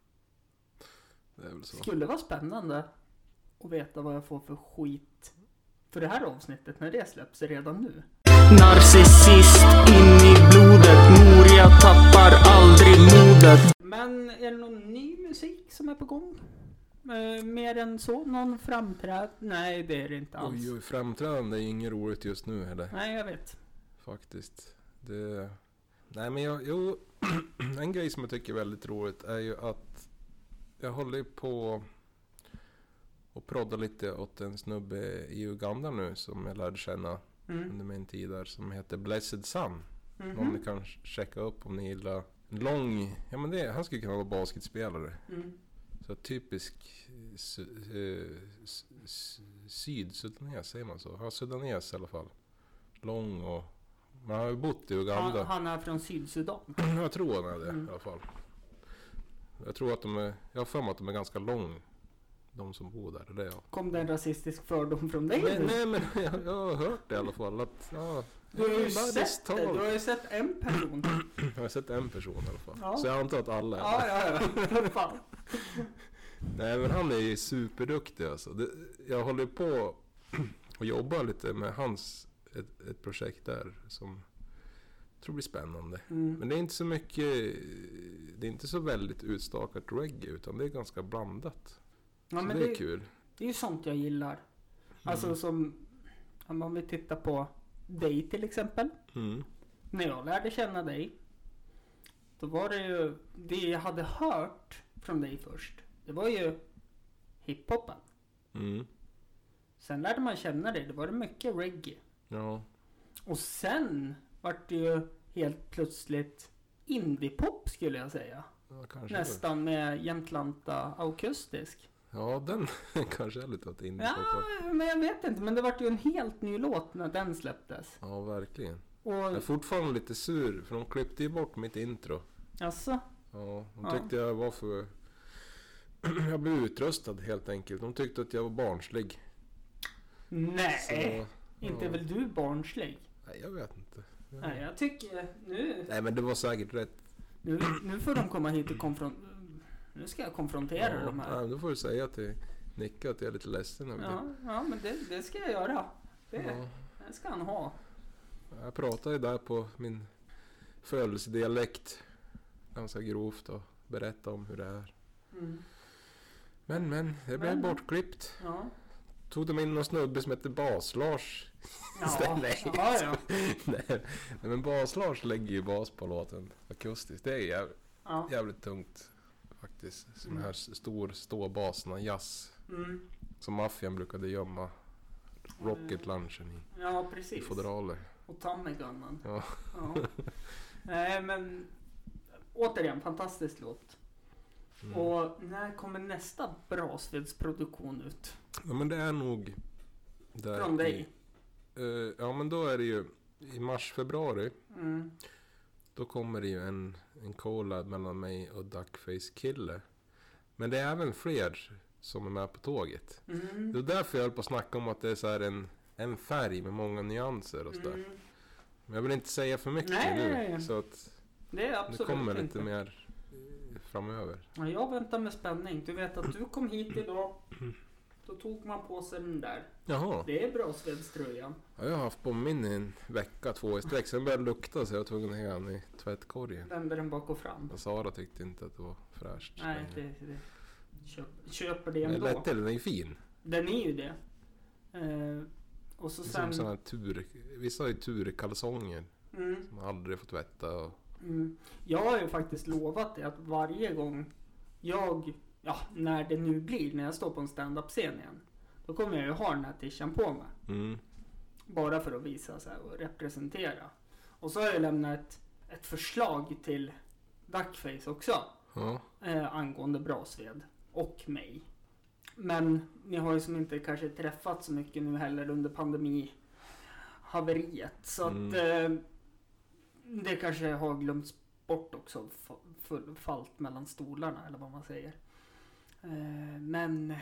Det är väl så. Skulle vara spännande att veta vad jag får för skit för det här avsnittet när det släpps redan nu. Narcissist in i blodet, mor jag tappar aldrig modet. Men är det någon ny musik som är på gång? Eh, mer än så? Någon framträd? Nej, det är det inte alls. Oj, oj, framträdande är inget roligt just nu heller. Nej, jag vet. Faktiskt. Det... Nej men jag, jo, en grej som jag tycker är väldigt roligt är ju att jag håller på och proddar lite åt en snubbe i Uganda nu som jag lärde känna Mm. under min tid där som heter Blessed Sun. Mhm. Om ni kan checka upp om ni gillar lång, ja men det, han skulle kunna vara basketspelare. Mm. Så typisk eh, sydsudanes, säger man så? Ja, sudanes i alla fall. Lång och... Man har ju bott i Han, Uganda. han är från Sydsudan. Jag tror han är det Mm. i alla fall. Jag tror att de är... Jag har för mig att de är ganska lång. De som bor där. Det är jag. Kom det en rasistisk fördom från dig Nej, nej men jag, jag har hört det i alla fall. Att, ja, Du har ju bara sett det. Du har ju sett en person. Jag har sett en person i alla fall. Ja. Så jag antar att alla är Ja, ja, ja. Fan. Nej men han är ju superduktig alltså. Det, jag håller på och jobbar lite med hans, ett, ett projekt där som jag tror blir spännande. Mm. Men det är inte så mycket, det är inte så väldigt utstakat reggae utan det är ganska blandat. Ja, så det det, är kul. det är ju sånt jag gillar. Alltså Mm. som, om vi tittar på dig till exempel. Mm. När jag lärde känna dig. Då var det ju, det jag hade hört från dig först. Det var ju hiphopen. Mm. Sen lärde man känna dig. Det var det mycket reggae. Ja. Och sen vart det ju helt plötsligt indiepop skulle jag säga. ja. Nästan med Jämtlanta akustisk. Ja, den kanske är lite åt indie Ja, ja. men jag vet inte. Men det vart ju en helt ny låt när den släpptes. ja, verkligen. Jag är Och fortfarande lite sur för de klippte ju bort mitt intro. alltså, Ja, de Ja. tyckte jag var för... jag blev utröstad helt enkelt. De tyckte att jag var barnslig. nej. Så, Inte ja. är väl du barnslig? Nej, jag vet inte. Nej, jag tycker nu, Nej, men det var säkert rätt. nu, nu får de komma hit och konfrontera. Nu ska jag konfrontera de här. nej, då får du säga till Nicke att jag är lite ledsen över Ja, ja men det, det ska jag göra. Det, det. Ja. det ska han ha. Jag pratar ju där på min födelsedialekt ganska grovt och berättar om hur det är. Mm. Men men, det blev men. bortklippt. Ja. Tog de in någon snubbe som hette Bas-Lars Ja. Istället. ja, ja. Nej, nej, men Bas-Lars lägger ju bas på låten akustiskt. Det är jävligt, ja. jävligt tungt faktiskt. Sån Mm. här stor ståbaserna, jazz. Mm. Som maffian brukade gömma rocket-lunchen i, ja i precis. fodraler. Och Tommy Gunnan. Ja. Ja. Nej men återigen, fantastisk låt. Mm. Och när kommer nästa Brasvedsproduktion ut? ja men det är nog... Där Från dig? I, eh, ja men då är det ju i mars, februari. Mm. Då kommer det ju en, en collab mellan mig och Duckface Kille. Men det är även fler som är med på tåget. Det Mm. var därför jag höll på att snacka om att det är så en, en färg med många nyanser och sådär. Mm. Men jag vill inte säga för mycket Nej, nu. nej, nej. Så att Det är det kommer inte. lite mer eh, framöver. Ja, jag väntar med spänning. Du vet att du kom hit idag. Då tog man på sig den där. Jaha. Det är Brasvedströjan. Ja, jag har haft på min i en vecka, två i sträck. Sen började det lukta så jag att hänga den i tvättkorgen. Vänder den bak och fram. Och Sara tyckte inte att det var fräscht. Nej, det, det. Köp, köper det Men ändå. lätt till, den är ju fin. Den är ju det. Eh, och så Det är sen... Som här tur, vissa har ju turkalsonger Mm, som man aldrig får tvätta. Och, mm. Jag har ju faktiskt lovat det att varje gång jag, ja när det nu blir, när jag står på en stand-up-scen igen. Då kommer jag ju ha den här tishan på mig. mm. Bara för att visa sig och representera. Och så har jag lämnat ett, ett förslag till Duckface också. Ja. Eh, angående Brasved och mig. Men ni har ju som inte kanske träffat så mycket nu heller under pandemihaveriet. Så att Mm. eh, det kanske har glömts bort också. Fallt mellan stolarna eller vad man säger. Eh, men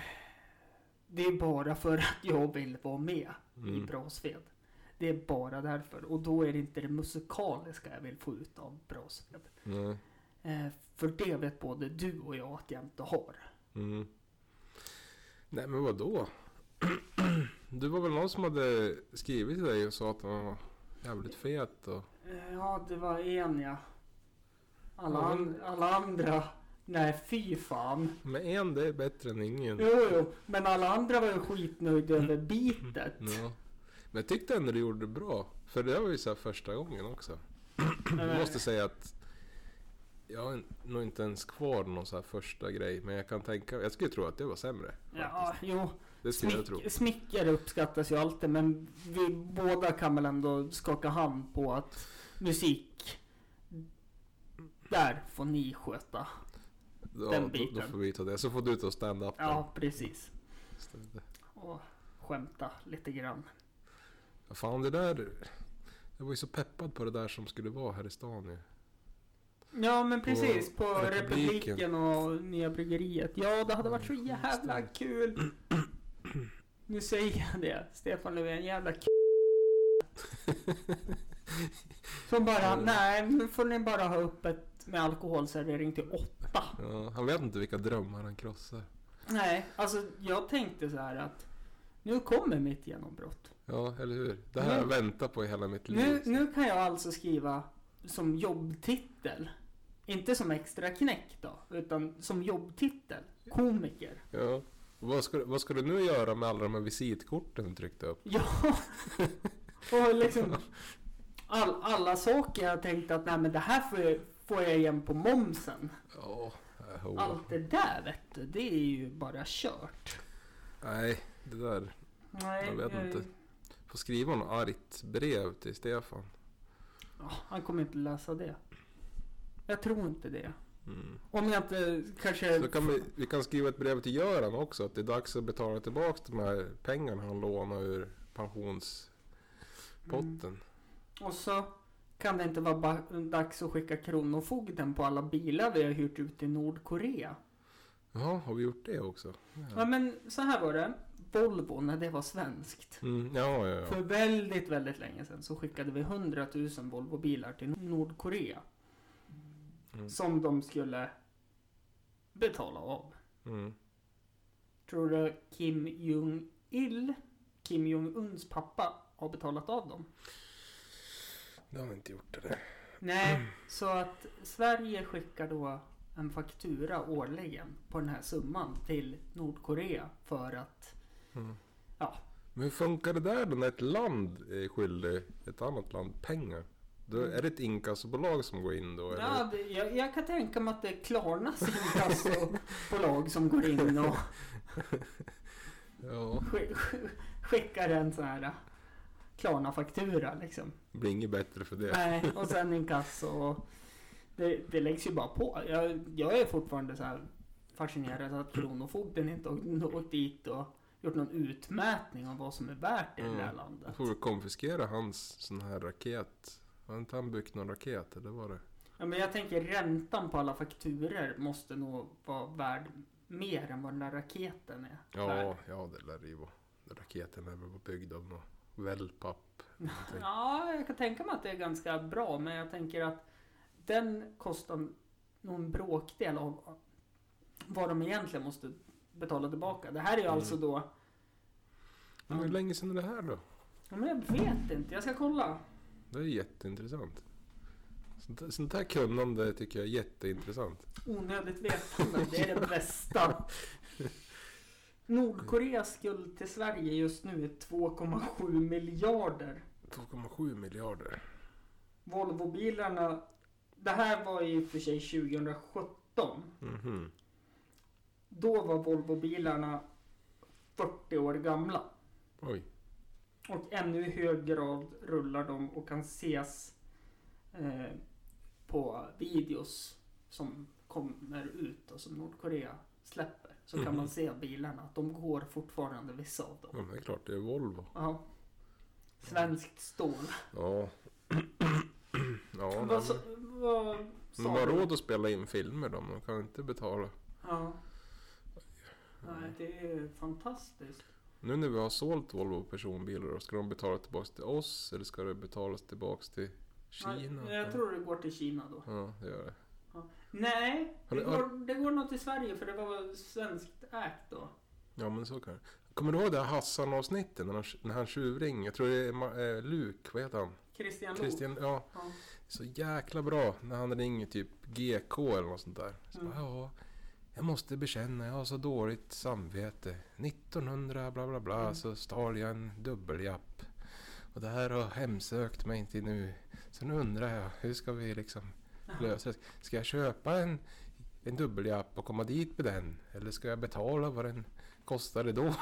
det är bara för att jag vill vara med i Mm. Brasved. Det är bara därför. Och då är det inte det musikaliska jag vill få ut av Brasved. Nej. Eh, för det vet både du och jag att jag inte har. Mm. Nej men vad då? Du var väl någon som hade skrivit till dig och sa att den var jävligt fet och... Eh, Ja, det var en ja. Alla, an- alla andra, nej fy fan. Men en det är bättre än ingen. Jo, jo, men alla andra var ju skitnöjda över bitet. Ja. Men jag tyckte ändå du gjorde det bra. För det var ju så första gången också. Jag måste säga att jag har nog inte ens kvar någon så här första grej. Men jag kan tänka, jag skulle tro att det var sämre. Ja, jo. Det skulle jag tro. Smick, smickare uppskattas ju alltid, men vi båda kan väl ändå skaka hand på att musik, där får ni sköta. Ja, den då, då biten. får vi ta det. Så får du ta stand-up Ja, precis. Och skämta lite grann. Ja, fan det där. Jag var ju så peppad på det där som skulle vara här i stan ju. Ja men precis, på, Republiken. Republiken och Nya Bryggeriet. Ja det hade varit så jävla kul. Nu säger jag det. Stefan Löfven, jävla k Som bara, nej nu får ni bara ha öppet med alkoholservering till åtta. Ja, han vet inte vilka drömmar han krossar. Nej, alltså jag tänkte så här att nu kommer mitt genombrott. Ja, eller hur? Det här har jag väntat på i hela mitt liv. Nu, nu kan jag alltså skriva som jobbtitel. Inte som extra knäck då, utan som jobbtitel. Komiker. Ja. Vad ska, vad ska du nu göra med alla de här visitkorten du tryckte upp? Ja. Och liksom all, alla saker jag tänkte att nej men det här får får jag igen på momsen. Ja, oh. Allt det där vet du, det är ju bara kört. Nej, det där. Nej, Jag vet inte. Får skriva något argt brev till Stefan. Ja, han kommer inte läsa det. Jag tror inte det. Mm. Om jag inte kanske... Så kan vi, vi kan skriva ett brev till Göran också. Att det är dags att betala tillbaka de här pengarna han lånade ur pensionspotten. Mm. Och så kan det inte vara dags att skicka kronofogden på alla bilar vi har hyrt ut i Nordkorea. Jaha, har vi gjort det också? Ja Ja, men så här var det. Volvo när det var svenskt. mm, ja, ja. För ja. väldigt, väldigt länge sedan så skickade vi 100 000 Volvo-bilar till Nordkorea. Mm. Som de skulle betala av. Mm. Tror du Kim Jong-Il, Kim Jong-Uns pappa, har betalat av dem? Det har vi inte gjort det. Nej, så att Sverige skickar då en faktura årligen på den här summan till Nordkorea för att Mm. Ja. Men hur funkar det där då när ett land är skyldig ett annat land pengar? Då är det ett inkassobolag som går in då? Eller? Ja, det, jag, jag kan tänka mig att det är Klarnas inkassobolag som går in och Ja, sk- sk- skickar en sån här Klarna-faktura liksom. det blir inget bättre för det. Nej, och sen inkasso och det, det läggs ju bara på. Jag, jag är fortfarande så här fascinerad att Kronofogden inte har åkt dit och gjort någon utmätning av vad som är värt i det här Mm. landet. Får vi konfiskera hans sån här raket. Har inte han byggt någon raket eller var det? Ja, men jag tänker räntan på alla fakturer måste nog vara värd mer än vad den där raketen är Ja, värd. ja det lär det ju vara. Raketen är väl byggd av något wellpapp. Ja, jag kan tänka mig att det är ganska bra, men jag tänker att den kostar nog en bråkdel av vad de egentligen måste betala tillbaka. Det här är ju Mm. alltså då... Men hur länge sedan är det här då? Ja, men jag vet inte, jag ska kolla. Det är jätteintressant. Sånt sånt där kunnande tycker jag är jätteintressant. Onödigt vetande, det är det bästa. Nordkoreas skuld till Sverige just nu är 2,7 miljarder. 2,7 miljarder. Volvobilarna, det här var ju för sig 2017. Mhm. Då var Volvobilarna 40 år gamla. Oj. Och ännu i hög grad rullar de och kan ses eh, på videos som kommer ut och som Nordkorea släpper. Så kan Mhm. man se bilarna, att de går fortfarande vissa av Ja, dem. men det är klart, det är Volvo. Ja. Svenskt stål. Ja. ja, vad, sa- vad sa de har råd att spela in filmer de. De kan inte betala. Ja. Nej, det är fantastiskt. Nu när vi har sålt Volvo personbilar, ska de betala tillbaka till oss eller ska det betalas tillbaka till Kina? Nej, Jag tror det går till Kina då. Ja, det gör det. Nej, det du- har- går, det går nog till Sverige för det var svenskt ägt då. Ja, men så kan det. Kommer du ihåg det här Hassan-avsnittet när han, när han tjuvringer? Jag tror det är eh, Luke, vad heter han? Christian. Christian, ja. Ja. Så jäkla bra när han ringer typ GK eller något sånt där. Så Mm. bara, ja, jag måste bekänna, jag har så dåligt samvete. 1900 bla bla bla Mm. så stal jag en dubbeljapp. Och det här har hemsökt mig till nu. Så nu undrar jag, hur ska vi liksom lösa? Ska jag köpa en, en dubbeljapp och komma dit med den? Eller ska jag betala vad den kostade då?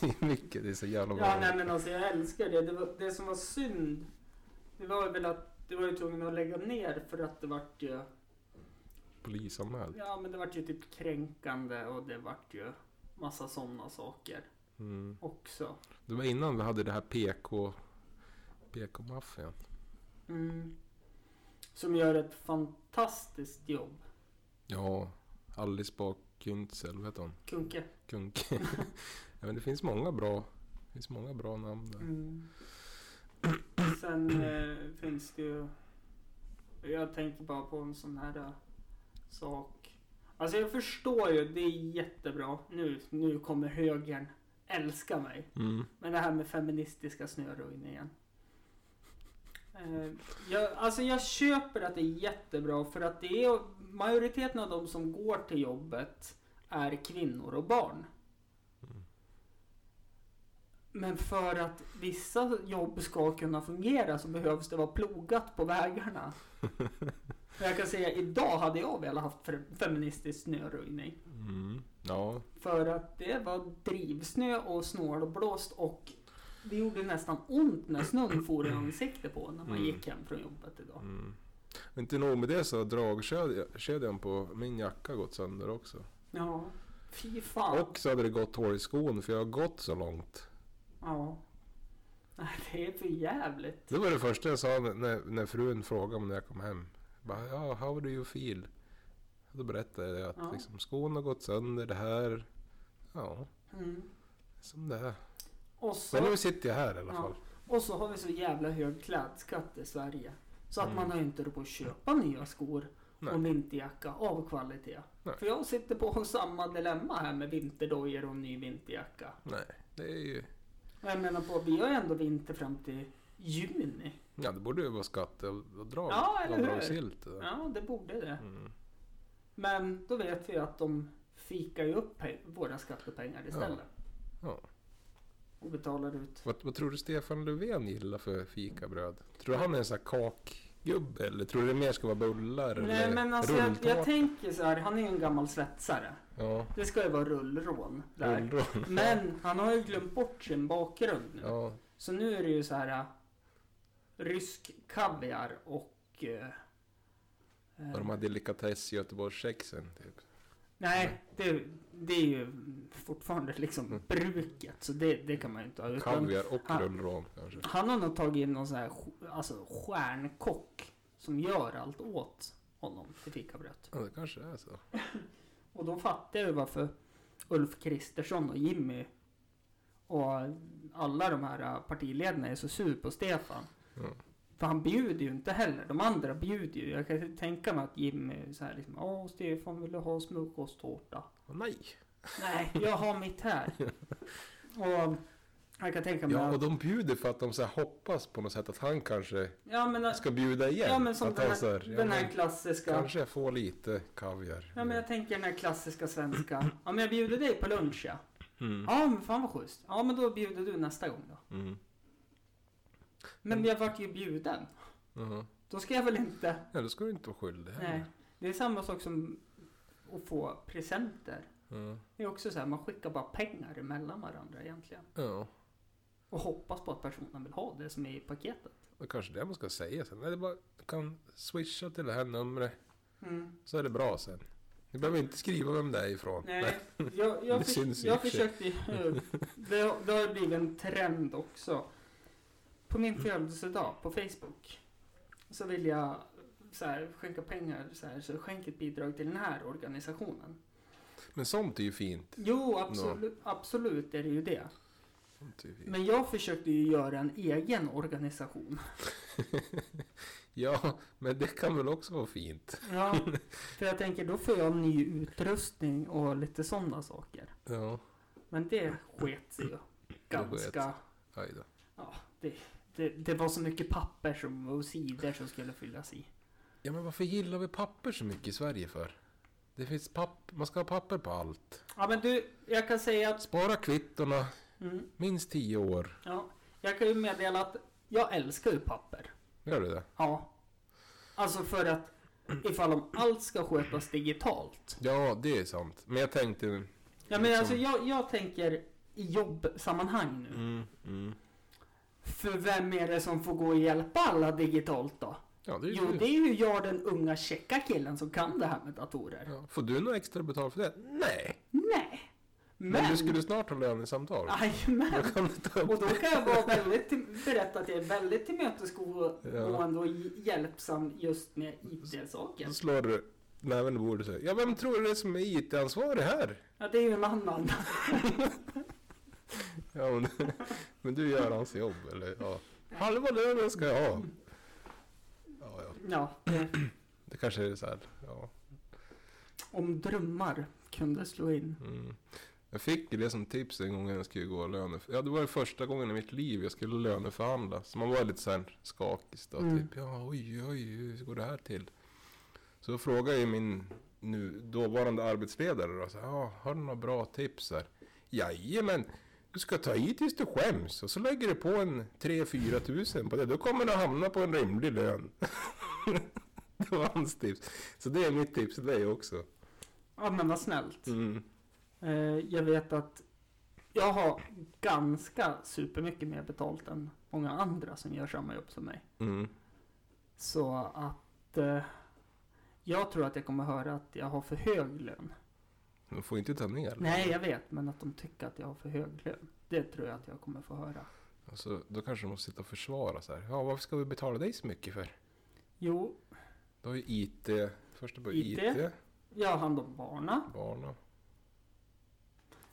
det är mycket, det är så jävla. Ja, nej men alltså jag älskar det. Det, var, det som var synd, det var väl att det var ju tvungen att lägga ner för att det vart ju, Polisanmäld. ja men det vart ju typ kränkande och det vart ju massa sådana saker Mm. också. Det var innan vi hade det här PK... PK-maffian. Mm. Som gör ett fantastiskt jobb. Ja, Alice Bah Kuntzel, vad heter hon? Kunke. Kunke. ja, men det finns många bra, det finns många bra namn där. Mm. Sen eh, finns det ju... Jag tänker bara på en sån här eh, sak. Alltså jag förstår ju, det är jättebra. Nu, nu kommer högern älska mig. Mm. Men det här med feministiska snöröjningen. Eh, jag, alltså jag köper att det är jättebra för att det är majoriteten av de som går till jobbet är kvinnor och barn. Mm. Men för att vissa jobb ska kunna fungera så behövs det vara plogat på vägarna. Jag kan säga idag hade jag velat haft fe- feministisk snöröjning. Mm. Ja, För att det var drivsnö och snålblåst och det gjorde nästan ont när snön for i ansiktet på när man Mm. gick hem från jobbet idag. mm. Men inte nog med det så har dragkedjan på min jacka gått sönder också. Ja, fy fan. Och så hade det gått hål i skon för jag har gått så långt. Ja. Nej, det är för jävligt. Det var det första jag sa när, när frun frågade mig när jag kom hem. Bara, ja, how do you feel? Då berättade jag att Ja. liksom, skon har gått sönder, det här. Ja, Mm. som det är. Och, Men nu så, sitter jag här i alla Ja. fall. och så har vi så jävla hög klädskatt i Sverige. Så att Mm. man har inte råd att köpa nya skor Nej. och vinterjacka av kvalitet. Nej. För jag sitter på samma dilemma här med vinterdojor och ny vinterjacka. Nej, det är ju... Jag menar på, vi har ju ändå vinter fram till juni. Ja, det borde ju vara skatteavdrag. Ja, eller hur? Ja, det borde det. Mm. Men då vet vi att de fikar ju upp våra skattepengar istället. Ja. Och betalar ut. Vad, vad tror du Stefan Löfven gillar för fikabröd? Tror du han är en sån här kakgubbe eller tror du det mer ska vara bullar Nej eller men alltså jag, jag tänker så här, han är ju en gammal svetsare. Ja, Det ska ju vara rullrån där. rullrån. Men han har ju glömt bort sin bakgrund nu. Ja, Så nu är det ju så här äh, rysk kaviar och... eh, och de här delikatess Göteborgskexen typ. Nej, det, det är ju fortfarande liksom Mm. bruket. Så det, det kan man ju inte ha. Kaviar och han- rullrån kanske. han har nog tagit in någon sån här alltså, stjärnkock som gör allt åt honom till fikabröd. Ja, det kanske är så. Och då fattar jag ju varför Ulf Kristersson och Jimmy och alla de här partiledarna är så sur på Stefan. Ja. För han bjuder ju inte heller. De andra bjuder ju. Jag kan tänka mig att Jimmy så här liksom. Åh Stefan vill du ha smörgåstårta? Nej! Nej, jag har mitt här. Och jag kan tänka mig Ja, och att... de bjuder för att de så hoppas på något sätt att han kanske Ja men, äh, ska bjuda igen. ja, men som att den här, här, den här men klassiska... Kanske jag får lite kaviar. Ja men jag tänker den här klassiska svenska. Ja men jag bjuder dig på lunch ja. Mm. Ja men fan vad schysst. Ja men då bjuder du nästa gång då. Mm. Men jag vart ju bjuden. Mhm. Då ska jag väl inte... Ja, då ska du inte vara skyldig heller. Nej. Det är samma sak som att få presenter. Ja. Det är också så här, man skickar bara pengar emellan varandra egentligen. ja, Och hoppas på att personen vill ha det som är i paketet. det kanske det man ska säga sen. Nej, det bara, du kan swisha till det här numret Mm. så är det bra sen. Ni behöver inte skriva vem det är ifrån. Nej, jag, jag, Det för, syns jag försökte ju- det, det har blivit en trend också. På min födelsedag på Facebook så vill jag så här, skänka pengar, så, här, så skänk ett bidrag till den här organisationen. Men sånt är ju fint. Jo, absolut, absolut är det ju det. Men jag försökte ju göra en egen organisation. Ja, men det kan väl också vara fint. Ja, för jag tänker då får jag ny utrustning och lite sådana saker. Ja, Men det sket sig ju ganska... aj då. Ja, det, det, det var så mycket papper som, och sidor som skulle fyllas i. Ja, men varför gillar vi papper så mycket i Sverige för? Det finns papp, man ska ha papper på allt. Ja men du, jag kan säga att... Spara kvittorna, Mm, minst tio år. ja, jag kan ju meddela att jag älskar ju papper. Gör du det? Ja. Alltså för att ifall om allt ska skötas digitalt. Ja, det är sant. Men jag tänkte... Ja men Liksom- alltså jag, jag tänker i jobbsammanhang nu. Mm, mm. För vem är det som får gå och hjälpa alla digitalt då? Ja, det är Jo, ju det är ju jag den unga checka killen som kan det här med datorer. Ja. Får du något extra betalt för det? Nej. Nej. Men, Men... du skulle snart ha lönesamtal. Jajamän. Och då kan jag vara väldigt, till- berätta att jag är väldigt tillmötesgående och hjälpsam just med IT-saker. Då slår du näven i bordet och säger Ja, vem tror du det är som är IT-ansvarig här? Ja, det är ju en annan. Ja, men, men du gör hans jobb, eller? Ja. Halva lönen ska jag ha. Ja, ja. Ja, det, Det kanske är så här. Ja. om drömmar kunde slå in. Mm. Jag fick det som tips en gång när jag skulle gå och löne... Ja, det var första gången i mitt liv jag skulle löneförhandla. Så man var lite så här skakig då. Mm. Typ, ja, oj, oj, hur går det här till? Så frågade jag min nu dåvarande arbetsledare då, så ja, har du några bra tips här? Jajamän, du ska ta i tills du skäms och så lägger du på en 3-4 tusen på det. Då kommer du hamna på en rimlig lön. det var hans tips. Så det är mitt tips till dig också. Ja, men vad snällt. Mm. Eh, jag vet att jag har ganska supermycket mer betalt än många andra som gör samma jobb som mig. Mm. Så att eh, jag tror att jag kommer höra att jag har för hög lön. De får inte ta ner. Nej, jag vet, men att de tycker att jag har för hög lön. Det tror jag att jag kommer få höra. Alltså, då kanske de måste sitta och försvara så här. Ja, varför ska vi betala dig så mycket för? Jo, Du har ju IT, första på IT. IT, jag har hand om barna. barna.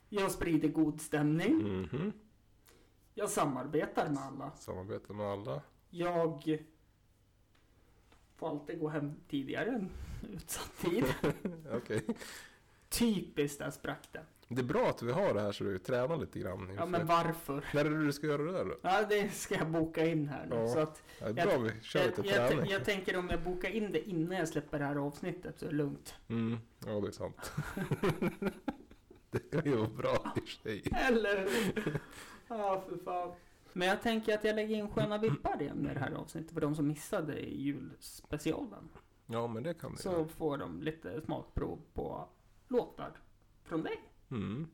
Jag sprider god stämning. Mhm. Jag samarbetar med alla. Samarbeta med alla. Jag får alltid gå hem tidigare än utsatt tid. Okej. Typiskt där sprack det. Det är bra att vi har det här så du tränar lite grann. Ja, men varför? När är det du ska göra det där då? Ja, det ska jag boka in här nu. Ja. Så att Ja, det är Jag- bra vi kör jag, lite jag, träning. jag tänker om jag bokar in det innan jag släpper det här avsnittet så är det lugnt. Mm, ja, det är sant. det kan ju vara bra i sig. Eller hur? Ja, för fan. Men jag tänker att jag lägger in sköna vippar igen i det här avsnittet för de som missade julspecialen. Ja, men det kan du Så får de lite smakprov på låtar från dig. Mm.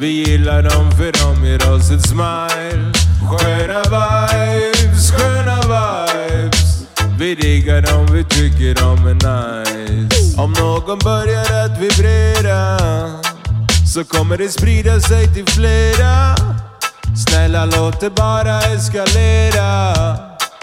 Vi gillar dem för de ger oss ett smile sköna vibes vi riggar dem, vi tycker de är nice. Om någon börjar att vibrera Så kommer det sprida sig till flera. Snälla låt det bara eskalera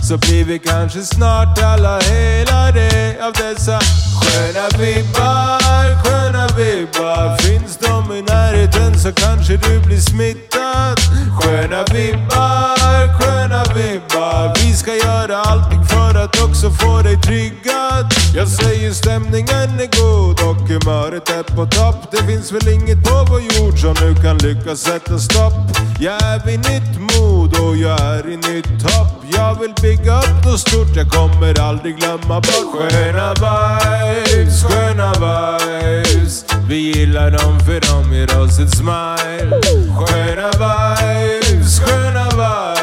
Så blir vi kanske snart alla helade av dessa. Sköna vibbar, sköna vibbar Finns de i närheten så kanske du blir smittad. Sköna vibbar, sköna vibbar Vi ska göra allting för att också få dig triggad. Jag säger stämningen är god och humöret är på topp. Det finns väl inget på vår jord som nu kan lyckas sätta stopp. Jag är vid nytt mod och jag är i nytt hopp. Jag vill bygga upp något stort, jag kommer aldrig glömma bort. Sköna vibes, sköna vibes. Vi gillar dem för de ger oss ett smile. Sköna vibes, sköna vibes.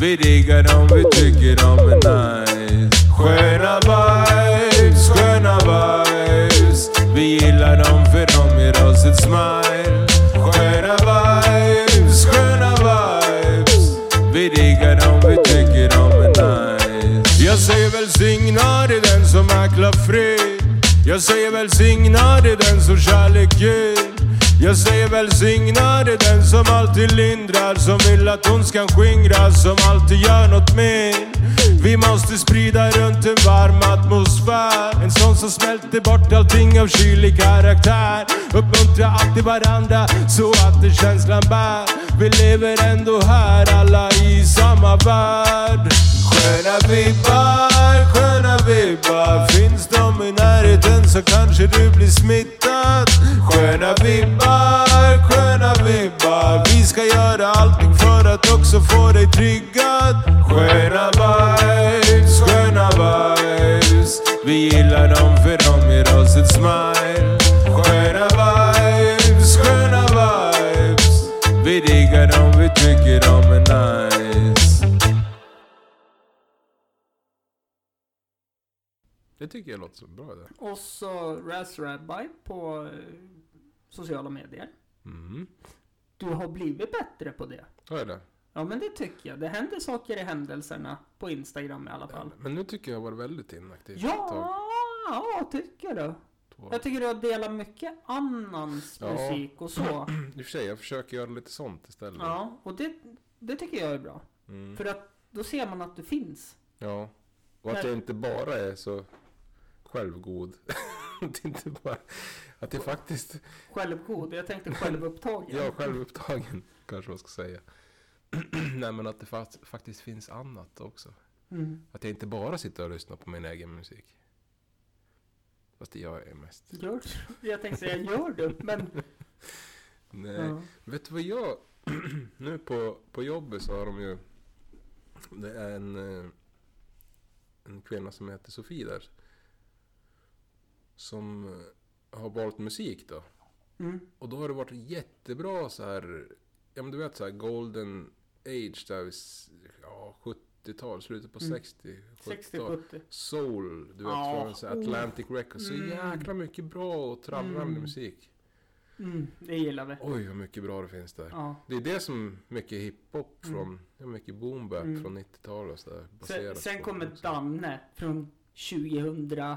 Vi diggar dem, vi tycker de är nice. Sköna vibes, sköna vibes. Vi gillar dem för de ger oss ett smile. Sköna vibes, sköna vibes. Vi diggar dem, vi tycker de är nice. Jag säger välsignad i den som mäklar fred Jag säger välsignad i den som kärlek ger jag säger välsignad är den som alltid lindrar Som vill att ondskan skingras Som alltid gör något mer. Vi måste sprida runt en varm atmosfär. En sån som smälter bort allting av kylig karaktär. Uppmuntra alltid varandra så att det känslan bär. Vi lever ändå här alla i samma värld. Sköna vibbar, sköna vibbar så kanske du blir smittad. Sköna vibbar, sköna vibbar. Vi ska göra allting för att också få dig tryggad. Sköna vibes, sköna vibes. Vi gillar dem för de ger oss ett smile. Sköna vibes, sköna vibes. Vi diggar dem, vi tycker de är nice. Det tycker jag låter så bra det. Och så Raz Rabbi på eh, sociala medier. Mm. Du har blivit bättre på det. Vad är det? Ja men det tycker jag. Det händer saker i händelserna på Instagram i alla fall. Men nu tycker jag har varit väldigt inaktiv. Ja, ja tycker du. Jag tycker du har delat mycket annans Ja. musik och så. I och för sig, jag försöker göra lite sånt istället. Ja, och det, det tycker jag är bra. Mm. För att då ser man att du finns. Ja. Och att jag inte bara är så självgod. det är inte bara... Att jag faktiskt... Självgod. Jag tänkte självupptagen. Är självupptagen, kanske man ska säga. Nej, men att det faktiskt finns annat också. Mm. Att jag inte bara sitter och lyssnar på min egen musik. Fast det gör jag mest. Gör du? Jag tänkte säga gör du, men... Nej. Ja. Vet du vad jag... nu på, på jobbet så har de ju... Det är en, eh, en kvinna som heter Sofie där. Som eh, har valt musik då. Mm. Och då har det varit jättebra så här... Ja men du vet så här Golden Age där vid s- ja, 70-tal, slutet på Mm. 60 70-tal. 60-70. Soul, du vet Ja. från så Atlantic Records. Så Mm. jäkla mycket bra och trallramlig Mm. musik. Mm, det gillar vi. Oj vad mycket bra det finns där. Ja. Det är det som mycket hiphop Mm. från, ja, mycket boom bap Mm. från 90-talet och sådär. Sen, sen kommer. Danne från 2000.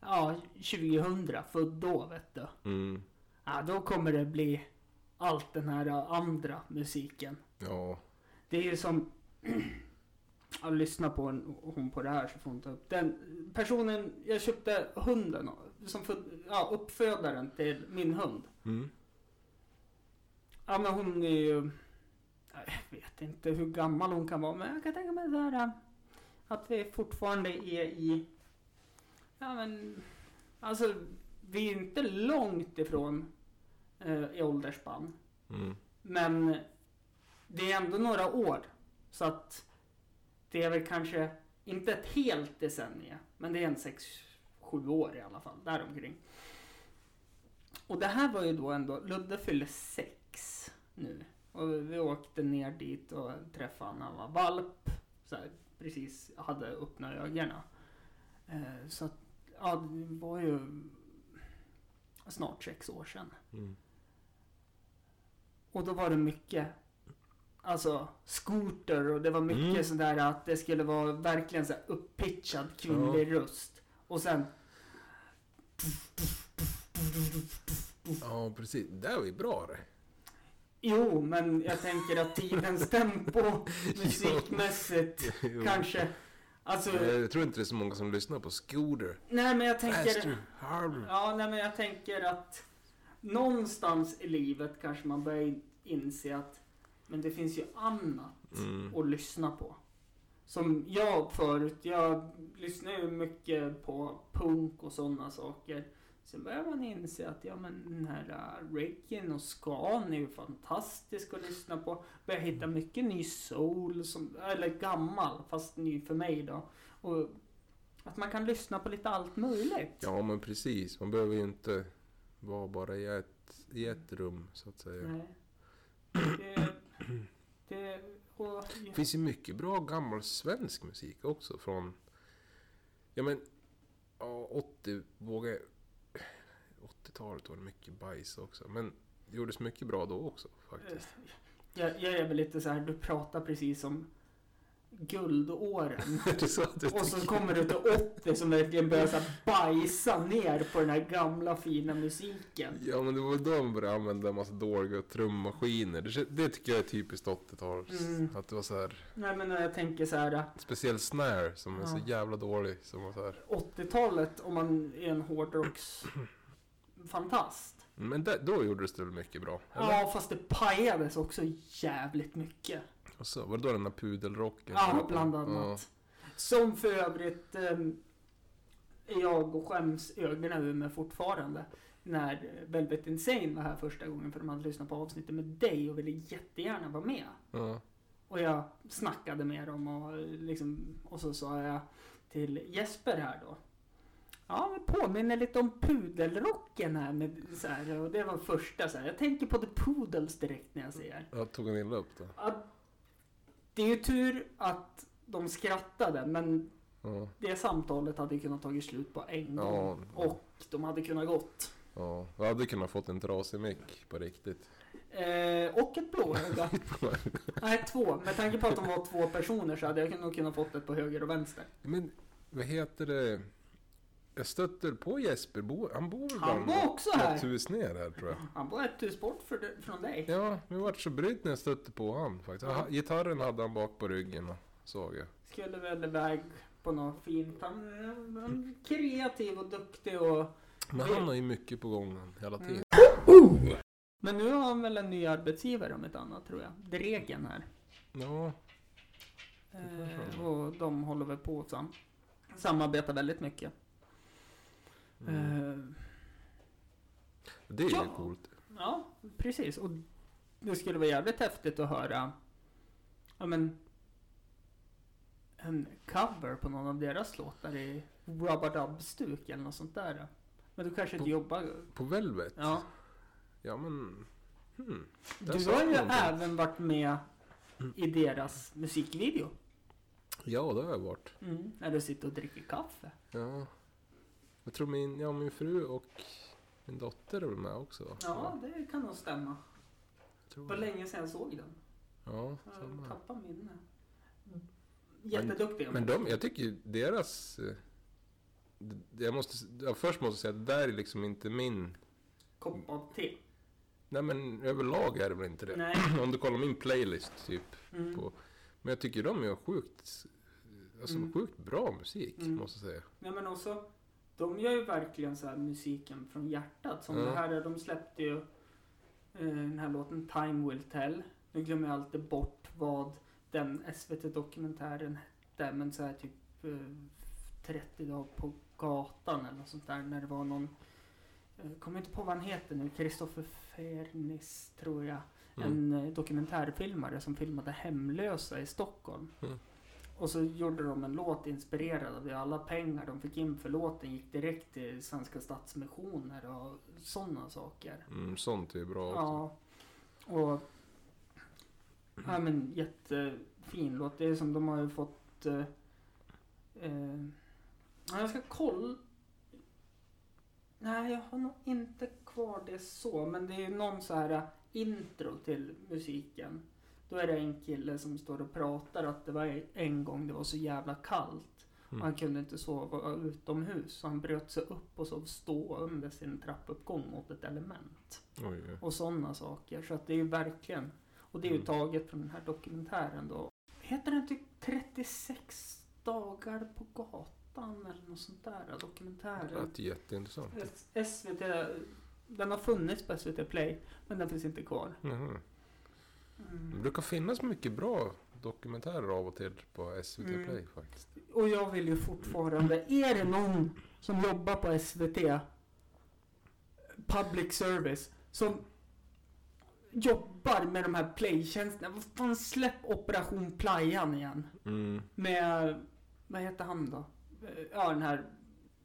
Ja, 2000. Född då vet du. Mm, Ja, då kommer det bli allt den här andra musiken. ja, Det är ju som... ja, lyssnar på en, hon på det här så får hon ta upp den. Personen, jag köpte hunden, som för, ja, uppfödaren till min hund. Mm. Ja men hon är ju, jag vet inte hur gammal hon kan vara men jag kan tänka mig så här att vi fortfarande är i, ja men, alltså vi är inte långt ifrån eh, i åldersspann. Mm. Men det är ändå några år. Så att det är väl kanske inte ett helt decennium. Men det är en 6-7 år i alla fall. Däromkring. Och det här var ju då ändå, Ludde fyller 6 nu. Och vi åkte ner dit och träffade honom. Han var valp. Så här, precis hade öppna ögonen. Eh, så att, ja det var ju snart sex år sedan. Mm. Och då var det mycket Alltså scooter och det var mycket Mm. sådär att det skulle vara verkligen så här upppitchad kvinnlig röst. Och sen Ja, precis. Det är ju bra det. Jo, men jag tänker att tidens tempo musikmässigt kanske Alltså, Jag tror inte det är så många som lyssnar på Scooter. nej men jag tänker Faster, harder. Ja, nej men jag tänker att någonstans i livet kanske man börjar inse att men det finns ju annat Mm. att lyssna på. Som jag förut, jag lyssnar ju mycket på punk och sådana saker. Sen börjar man inse att ja men den här uh, reggaen och skan är ju fantastisk att lyssna på. Börjar hitta mycket ny soul, som, eller gammal, fast ny för mig då. Och att man kan lyssna på lite allt möjligt. Ja, men precis. Man behöver ju inte vara bara i ett, i ett rum, så att säga. Nej. Det, det, och, Det finns ju mycket bra gammal svensk musik också från... Ja men... Ja, 80 vågar 80-talet var det mycket bajs också. Men det gjordes mycket bra då också faktiskt. jag, jag är väl lite så här, du pratar precis om guldåren. Så Och så kommer du till 80 som verkligen börjar så bajsa ner på den här gamla fina musiken. Ja men det var då de började använda en massa dåliga trummaskiner. Det, det tycker jag är typiskt 80-tal. Mm. Att det var så här Nej men jag tänker så här, speciell snare som är så Ja. jävla dålig. Som var så här. 80-talet om man är en hårdrocks fantast. Men där, då gjordes det väl mycket bra? Eller? Ja fast det pajades också jävligt mycket. Och så, var det då den där pudelrocken? Ja, bland annat. Som för övrigt ehm, jag och skäms ögonen ur med fortfarande. När Velvet Insane var här första gången för de hade lyssnat på avsnittet med dig och ville jättegärna vara med. Ja, ja. Och jag snackade med dem och, liksom, och så sa jag till Jesper här då. Ja, men påminner lite om pudelrocken här med så här, och det var första så här. Jag tänker på The Poodles direkt när jag ser. Jag tog en illa upp då. Att det är ju tur att de skrattade men Ja, det samtalet hade kunnat tagit slut på en Ja. gång. Och de hade kunnat gått. ja. Jag hade kunnat fått en trasig mick på riktigt. Eh, och ett blåöga. Nej, två. Med tanke på att de var två personer så hade jag nog kunnat fått ett på höger och vänster. Men vad heter det? Jag stöter på Jesper. Bo, han bor Han var också här. ett hus ner här tror jag. Han var ett hus bort för, från dig. Ja, vi vart så brydd när jag stötte på han faktiskt. Ja. Gitarren hade han bak på ryggen och såg jag. Skulle väl iväg på något fint. Han är kreativ och duktig och... Men han har ju mycket på gång hela Mm. tiden. Men nu har han väl en ny arbetsgivare om ett annat tror jag. Dregen här. Ja, Eh, och de håller väl på sam samarbetar väldigt mycket. Mm. Det är ju ja. coolt. ja, precis. Och det skulle vara jävligt häftigt att höra ja, men, en cover på någon av deras låtar i Rubber-Dub-stuk eller något sånt där. Men du kanske inte På- jobbar... På Velvet? Ja. Ja men... Hmm. Du har ju någonting. även varit med i deras musikvideo. Ja, det har jag varit. Mm. När du sitter och dricker kaffe. Ja. Jag tror min, ja, min fru och min dotter är väl med också va? Ja, det kan nog stämma. Jag Det var länge sedan jag såg den. Ja, Jag samma. tappar minne. Jätteduktiga. Men de, jag tycker ju deras... eh, Jag måste, ja, först måste jag säga att det där är liksom inte min... Kopp av te. Nej men överlag är det väl inte det. Nej. Om du kollar min playlist typ. Mm. På, men jag tycker de gör sjukt alltså, Mm. sjukt bra musik Mm. måste jag säga. Nej men också, de gör ju verkligen så här musiken från hjärtat. Som Ja. det här, de släppte ju eh, den här låten Time Will Tell. Nu glömmer jag alltid bort vad den SVT-dokumentären hette. Men så här typ eh, 30 dagar på gatan eller något sånt där. När det var någon, eh, kommer inte på vad han heter nu, Kristoffer Fernis tror jag. Mm. En eh, dokumentärfilmare som filmade hemlösa i Stockholm. Mm. Och så gjorde de en låt inspirerad av det. Alla pengar de fick in för låten gick direkt till Svenska Stadsmissioner och sådana saker. Mm, sånt är bra också. Ja. Och... Ja men jättefin låt. Det är som de har ju fått... Eh, eh, ja, jag ska kolla... Nej, jag har nog inte kvar det så. Men det är ju någon så här intro till musiken. Då är det en kille som står och pratar att det var en gång det var så jävla kallt. Mm. Han kunde inte sova utomhus. Så han bröt sig upp och sov stå under sin trappuppgång mot ett element. Oj, oj. Och sådana saker. Så att det är ju verkligen... Och det är ju Mm. taget från den här dokumentären då. Heter den typ 36 dagar på gatan eller något sånt där? Det Dokumentären. lät jätteintressant. SVT... Den har funnits på SVT Play. Men den finns inte kvar. Mhm. Det Mm. brukar finnas mycket bra dokumentärer av och till på SVT Mm. Play faktiskt. Och jag vill ju fortfarande... Är det någon som jobbar på SVT Public Service som jobbar med de här playtjänsterna. Vad fan, släpp Operation Playan igen. Mm. Med, vad heter han då? Ja, den här...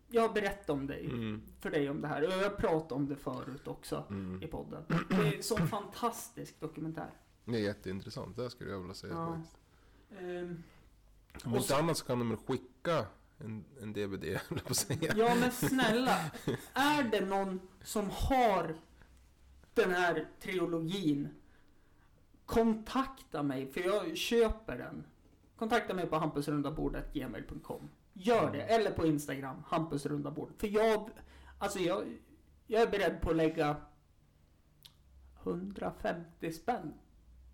Jag har berättat om dig, Mm. för dig om det här. Och jag pratat om det förut också Mm. i podden. Det är en sån fantastisk dokumentär. Det är jätteintressant, det skulle jag vilja säga Ja. faktiskt. Ehm, Om Och inte annat så kan de väl skicka en, en DVD, på att säga. Ja men snälla, är det någon som har den här trilogin, kontakta mig för jag köper den. Kontakta mig på hampusrundabordet.gmail.com Gör det, eller på Instagram, hampusrundabordet. För jag, alltså jag, jag är beredd på att lägga 150 spänn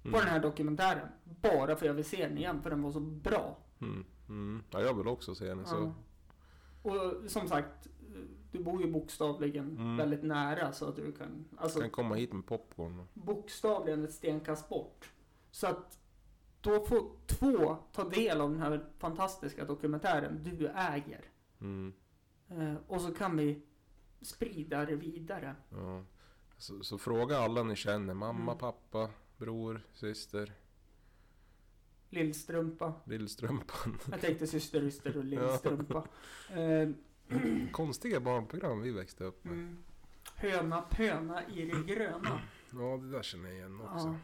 på Mm. den här dokumentären. Bara för jag vill se den igen, för den var så bra. Mm. Mm. Ja, jag vill också se den. Så. Och som sagt, du bor ju bokstavligen Mm. väldigt nära så att du kan, alltså Kan komma hit med popcorn. bokstavligen ett stenkast bort. Så att då får två ta del av den här fantastiska dokumentären du äger. Mm. Eh, och så kan vi sprida det vidare. Ja. Så, så fråga alla ni känner. Mamma, Mm. pappa, bror, syster, Lillstrumpa. lillstrumpan. Jag tänkte syster, yster och lillstrumpa. Eh, Konstiga barnprogram vi växte upp med. mm. Höna, pöna i det gröna. Ja, det där känner jag igen också.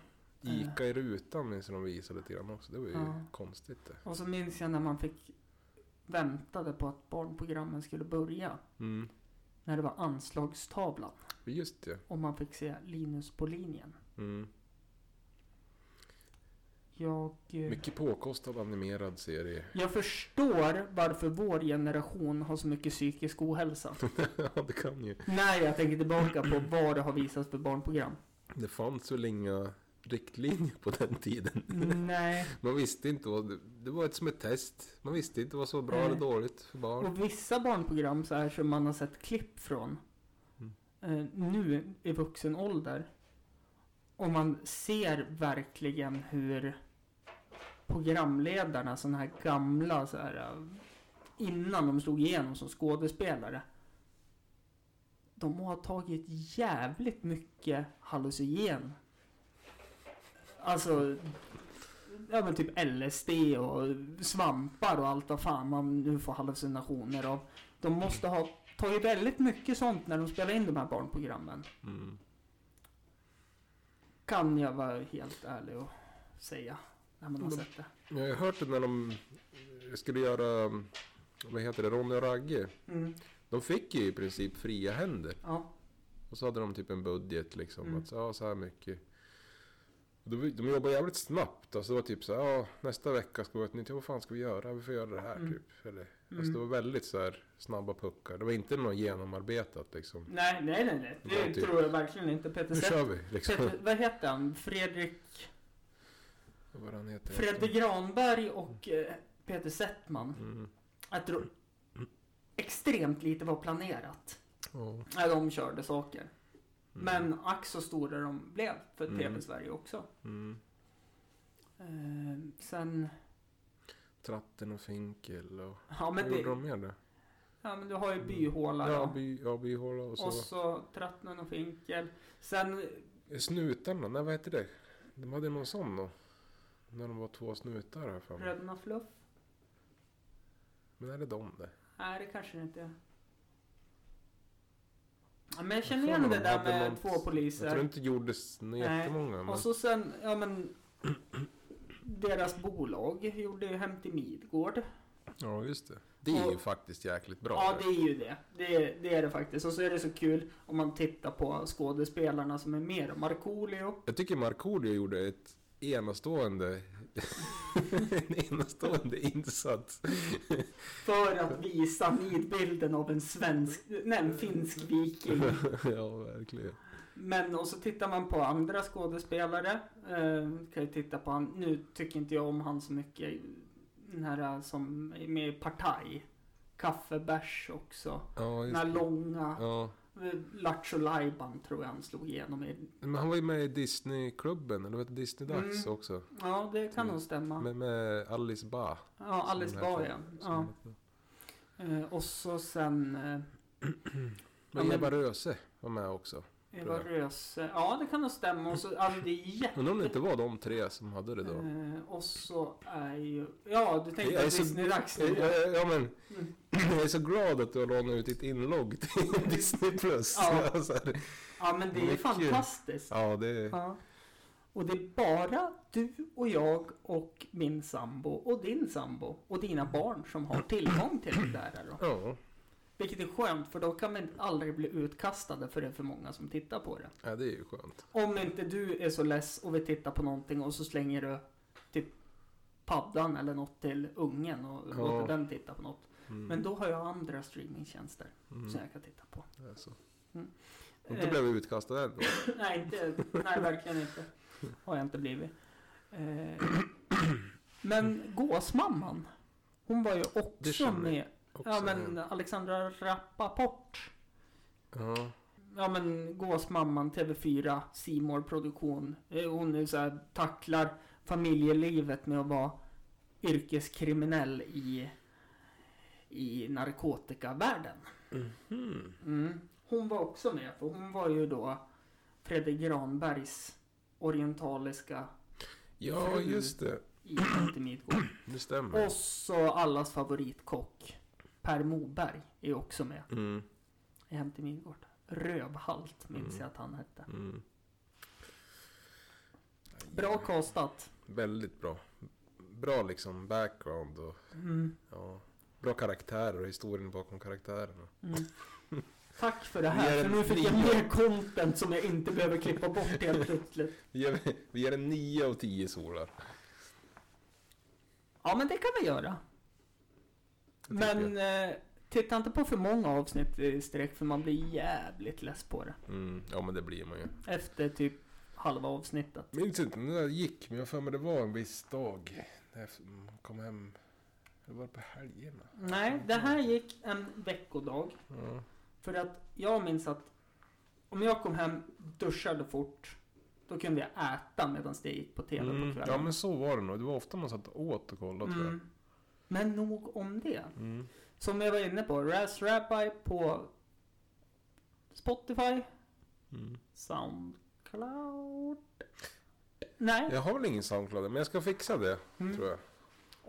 Ja. Ica i rutan minns jag de visade lite grann också. Det var ju Ja. konstigt det. Och så minns jag när man fick väntade på att barnprogrammen skulle börja. Mm. När det var anslagstavlan. Just det. Och man fick se Linus på linjen. Mm. Jag, eh, Mycket påkostad animerad serie. jag förstår varför vår generation har så mycket psykisk ohälsa. ja, det kan ju. när jag tänker tillbaka på vad det har visats för barnprogram. Det fanns väl inga riktlinjer på den tiden. Nej. Man visste inte vad det, var ett som ett test. Man visste inte vad som var bra eller Nej. dåligt för barn. Och vissa barnprogram så här som man har sett klipp från. Mm. Eh, nu i vuxen ålder. Och man ser verkligen hur programledarna, sådana här gamla så här, eh, innan de slog igenom som skådespelare. De har tagit jävligt mycket hallucinogen. Alltså, ja men typ LSD och svampar och allt vad fan man nu får hallucinationer av. De måste ha tagit väldigt mycket sånt när de spelar in de här barnprogrammen. Mm. Kan jag vara helt ärlig och säga. När man har sett det. Jag har hört det när de skulle göra, vad heter det, Ronny och Ragge. Mm. De fick ju i princip fria händer. Ja. Och så hade de typ en budget liksom. Mm. Att ja, så här mycket. De, de jobbar jävligt snabbt. Alltså det var typ så här, ja, nästa vecka ska vi ha ett nytt. Vad fan ska vi göra? Vi får göra det här Mm. typ. Eller, Mm. Alltså det var väldigt så här snabba puckar. Det var inte något genomarbetat liksom. Nej, nej, nej. nej. Det typ. tror jag verkligen inte. Peter Nu kör vi liksom. Peter, vad heter han? Fredrik... Vad han heter. Fredde Granberg och eh, Peter Settman. Mm. Jag tror extremt lite var planerat. Ja. När de körde saker. Mm. Men ack så stora de blev för Mm. TV-Sverige också. Mm. Eh, sen, Tratten och Finkel och... ja men, gjorde det, de mer då? ja men du har ju Byhåla Ja, by, ja, byhåla och så. och så Trattnen och Finkel. Sen, Snutarna, nej vad heter det? De hade någon sån då. När de var två snutar här för mig. Bröderna Fluff. Men är det de det? Nej det kanske det inte är. Ja, men jag känner igen de det där med något- två Jag tror poliser. inte det gjordes jättemånga. Men... Och så sen, ja men deras bolag gjorde ju Hem till Midgård. Ja, just det. Det är ju Och- faktiskt jäkligt bra. Ja, det är ju det. det. Det är det faktiskt. Och så är det så kul om man tittar på skådespelarna som är med. Markoolio. Jag tycker Markoolio gjorde ett enastående, en enastående insats. För att visa nidbilden av en svensk, nej en finsk viking. ja, verkligen. Men och så tittar man på andra skådespelare. Eh, kan ju titta på han, nu tycker inte jag om han så mycket. Den här som är med i Partaj. Kaffebärs också. Ja, Den här långa. Ja. Lattjo Lajban tror jag han slog igenom i. Men han var ju med i Disneyklubben, eller vad Disney-dags Mm. också. Ja, det kan nog stämma. Med, med Alice Ba. Ja, Alice Bah ja. ja. Eh, och så sen eh, men- Eva Röse var med också. Eva. Röse. Ja, det kan nog stämma. Och så, alltså, det är jätte... Undrar om det inte var de tre som hade det då. Eh, och så är ju... Ja, du tänkte att så- Disney-dags Ja, men Mm. jag är så glad att du har lånat ut ditt inlogg till Disney+. Plus. Ja. Så här. Ja, men det är Mycket. fantastiskt. ja, det är... Ja. Och det är bara du och jag och min sambo och din sambo och dina barn som har tillgång till det där. Då. Ja, Vilket är skönt för då kan vi aldrig bli utkastade för det är för många som tittar på det. ja, det är ju skönt. Om inte du är så less och vill titta på någonting och så slänger du typ paddan eller något till ungen och Ja. låter den titta på något. Mm. Men då har jag andra streamingtjänster mm. som jag kan titta på. det är så. Mm. Inte Eh, blev vi utkastade än då. nej, inte, nej, verkligen inte. Har jag inte blivit. Eh, men Gåsmamman, hon var ju också med. Också. Ja men Alexandra Rappaport. Ja. Ja men Gåsmamman, TV4, Simor produktion. Eh, Hon är så här, tacklar familjelivet med att vara yrkeskriminell i, i narkotikavärlden. Mhm. Mm. Hon var också med, för hon var ju då Fredrik Granbergs orientaliska Ja, just det. i Midgård. Det stämmer. Och så allas favoritkock Per Moberg är också med Mm. Hem till Midgård. Rövhalt minns Mm. jag att han hette. Mm. Bra kastat. Väldigt bra. Bra liksom background och Mm. ja, bra karaktärer och historien bakom karaktärerna. Mm. Tack för det här, för nu fick jag mer content som jag inte behöver klippa bort helt plötsligt. Vi ger, vi ger en 9 av 10 solar. Ja, men det kan vi göra. Men eh, titta inte på för många avsnitt i sträck för man blir jävligt less på det. Mm, ja men det blir man ju. Efter typ halva avsnittet. Minns inte när det gick, men jag för mig det var en viss dag. När jag kom hem. Det var på helgerna. Nej, det här gick en veckodag. Ja. För att jag minns att om jag kom hem, duschade fort, då kunde jag äta medan det gick på TV på Mm, kvällen. ja men så var det nog. Det var ofta man satt åt och kollade tror jag. Men nog om det. Mm. Som jag var inne på, Raz Rabbi på Spotify, Mm. Soundcloud. Nej. Jag har väl ingen Soundcloud, men jag ska fixa det Mm. tror jag.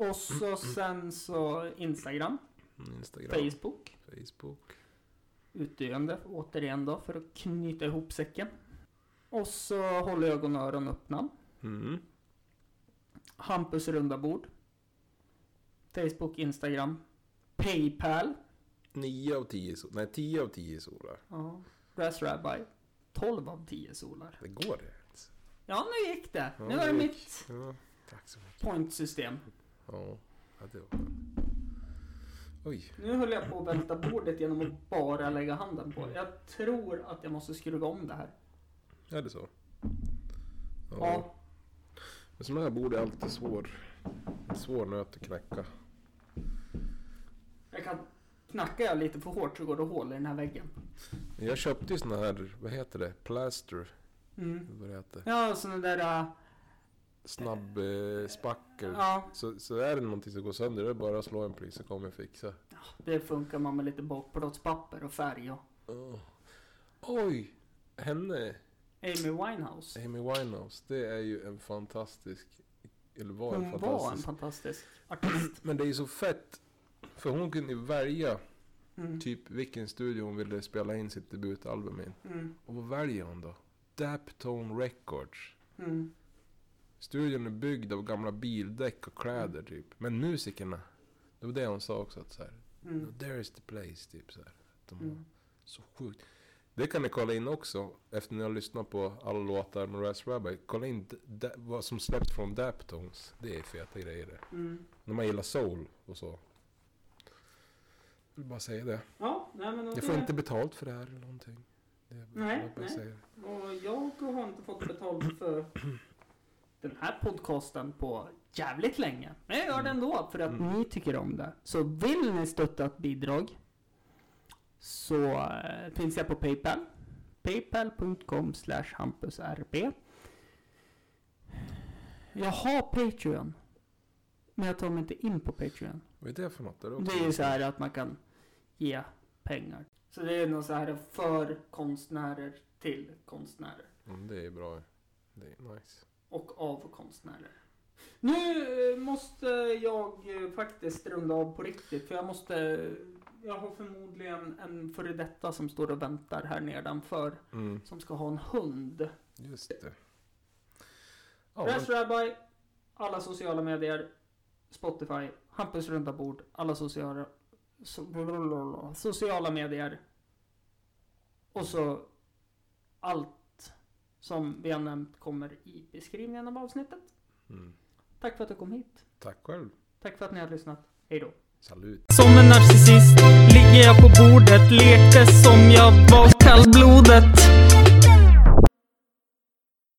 Och så sen så Instagram, Mm, Instagram, Facebook, Facebook. utdöende återigen då för att knyta ihop säcken. Och så håller ögon och öron öppna. Mm. Hampus runda bord. Facebook, Instagram. Paypal. 9 av 10 solar. Nej, 10 av 10 solar. Ja. Raz Rabbi. 12 av 10 solar. Det går det. Ja, nu gick det. Ja, nu var det mitt Ja, tack så mycket. pointsystem. Ja, ja det var Oj. Nu höll jag på att välta bordet genom att bara lägga handen på. Jag tror att jag måste skruva om det här. Är det så? Ja. Men sådana här bord är alltid svår. En svår nöt att knäcka. Jag kan knacka jag lite för hårt så går det hål i den här väggen. Jag köpte ju såna här, vad heter det? Plaster. Mm. Vad det heter. Ja, sådana där... äh, Snabb eh, spackel. ja, Så, så är det någonting som går sönder, det är bara att slå en pling så kommer jag fixa. det funkar man med lite bakplåtspapper och färg och... Oh. Oj! Henne, Amy Winehouse. Amy Winehouse, det är ju en fantastisk... Eller var en Hon var en fantastisk... fantastisk artist. Men det är ju så fett. För hon kunde ju välja Mm. typ vilken studio hon ville spela in sitt debutalbum i. Mm. Och vad väljer hon då? Daptone Records. Mm. Studion är byggd av gamla bildäck och kläder typ. Men musikerna, det var det hon sa också att så här, Mm. There is the place, typ så här. De Mm. så sjukt. Det kan ni kolla in också, efter ni har lyssnat på alla låtar med Raz Rabbi. Kolla in vad som släppts från Daptones. Det är feta grejer det. Mm. När man gillar soul och så. Vill bara säga det. Ja, nej men... Jag får inte betalt för det här eller någonting. Det är Nej, nej. säger. Och jag har inte fått betalt för den här podcasten på jävligt länge. Men jag gör det ändå för att Mm. ni tycker om det. Så vill ni stötta ett bidrag så eh, finns jag på Paypal. Paypal.com slash hampusrb. Jag har Patreon. Men jag tar mig inte in på Patreon. Vad är det för något? Är Det är ju så här att man kan ge pengar. Så det är nog så här för konstnärer till konstnärer. Mm, det är bra. Det är nice. och av konstnärer. Nu eh, måste jag eh, faktiskt runda av på riktigt för jag måste jag har förmodligen en före detta som står och väntar här nedanför Mm, som ska ha en hund. just det. Ja, Rash Rabbi, alla sociala medier, Spotify, Hampus runda bord, alla sociala, so, sociala medier. Och så allt som vi har nämnt kommer i beskrivningen av avsnittet. mm. Tack för att du kom hit. Tack själv. Tack för att ni har lyssnat. Hej då. Salut. Som en narcissist ligger jag på bordet, lekte som jag var kallblodet.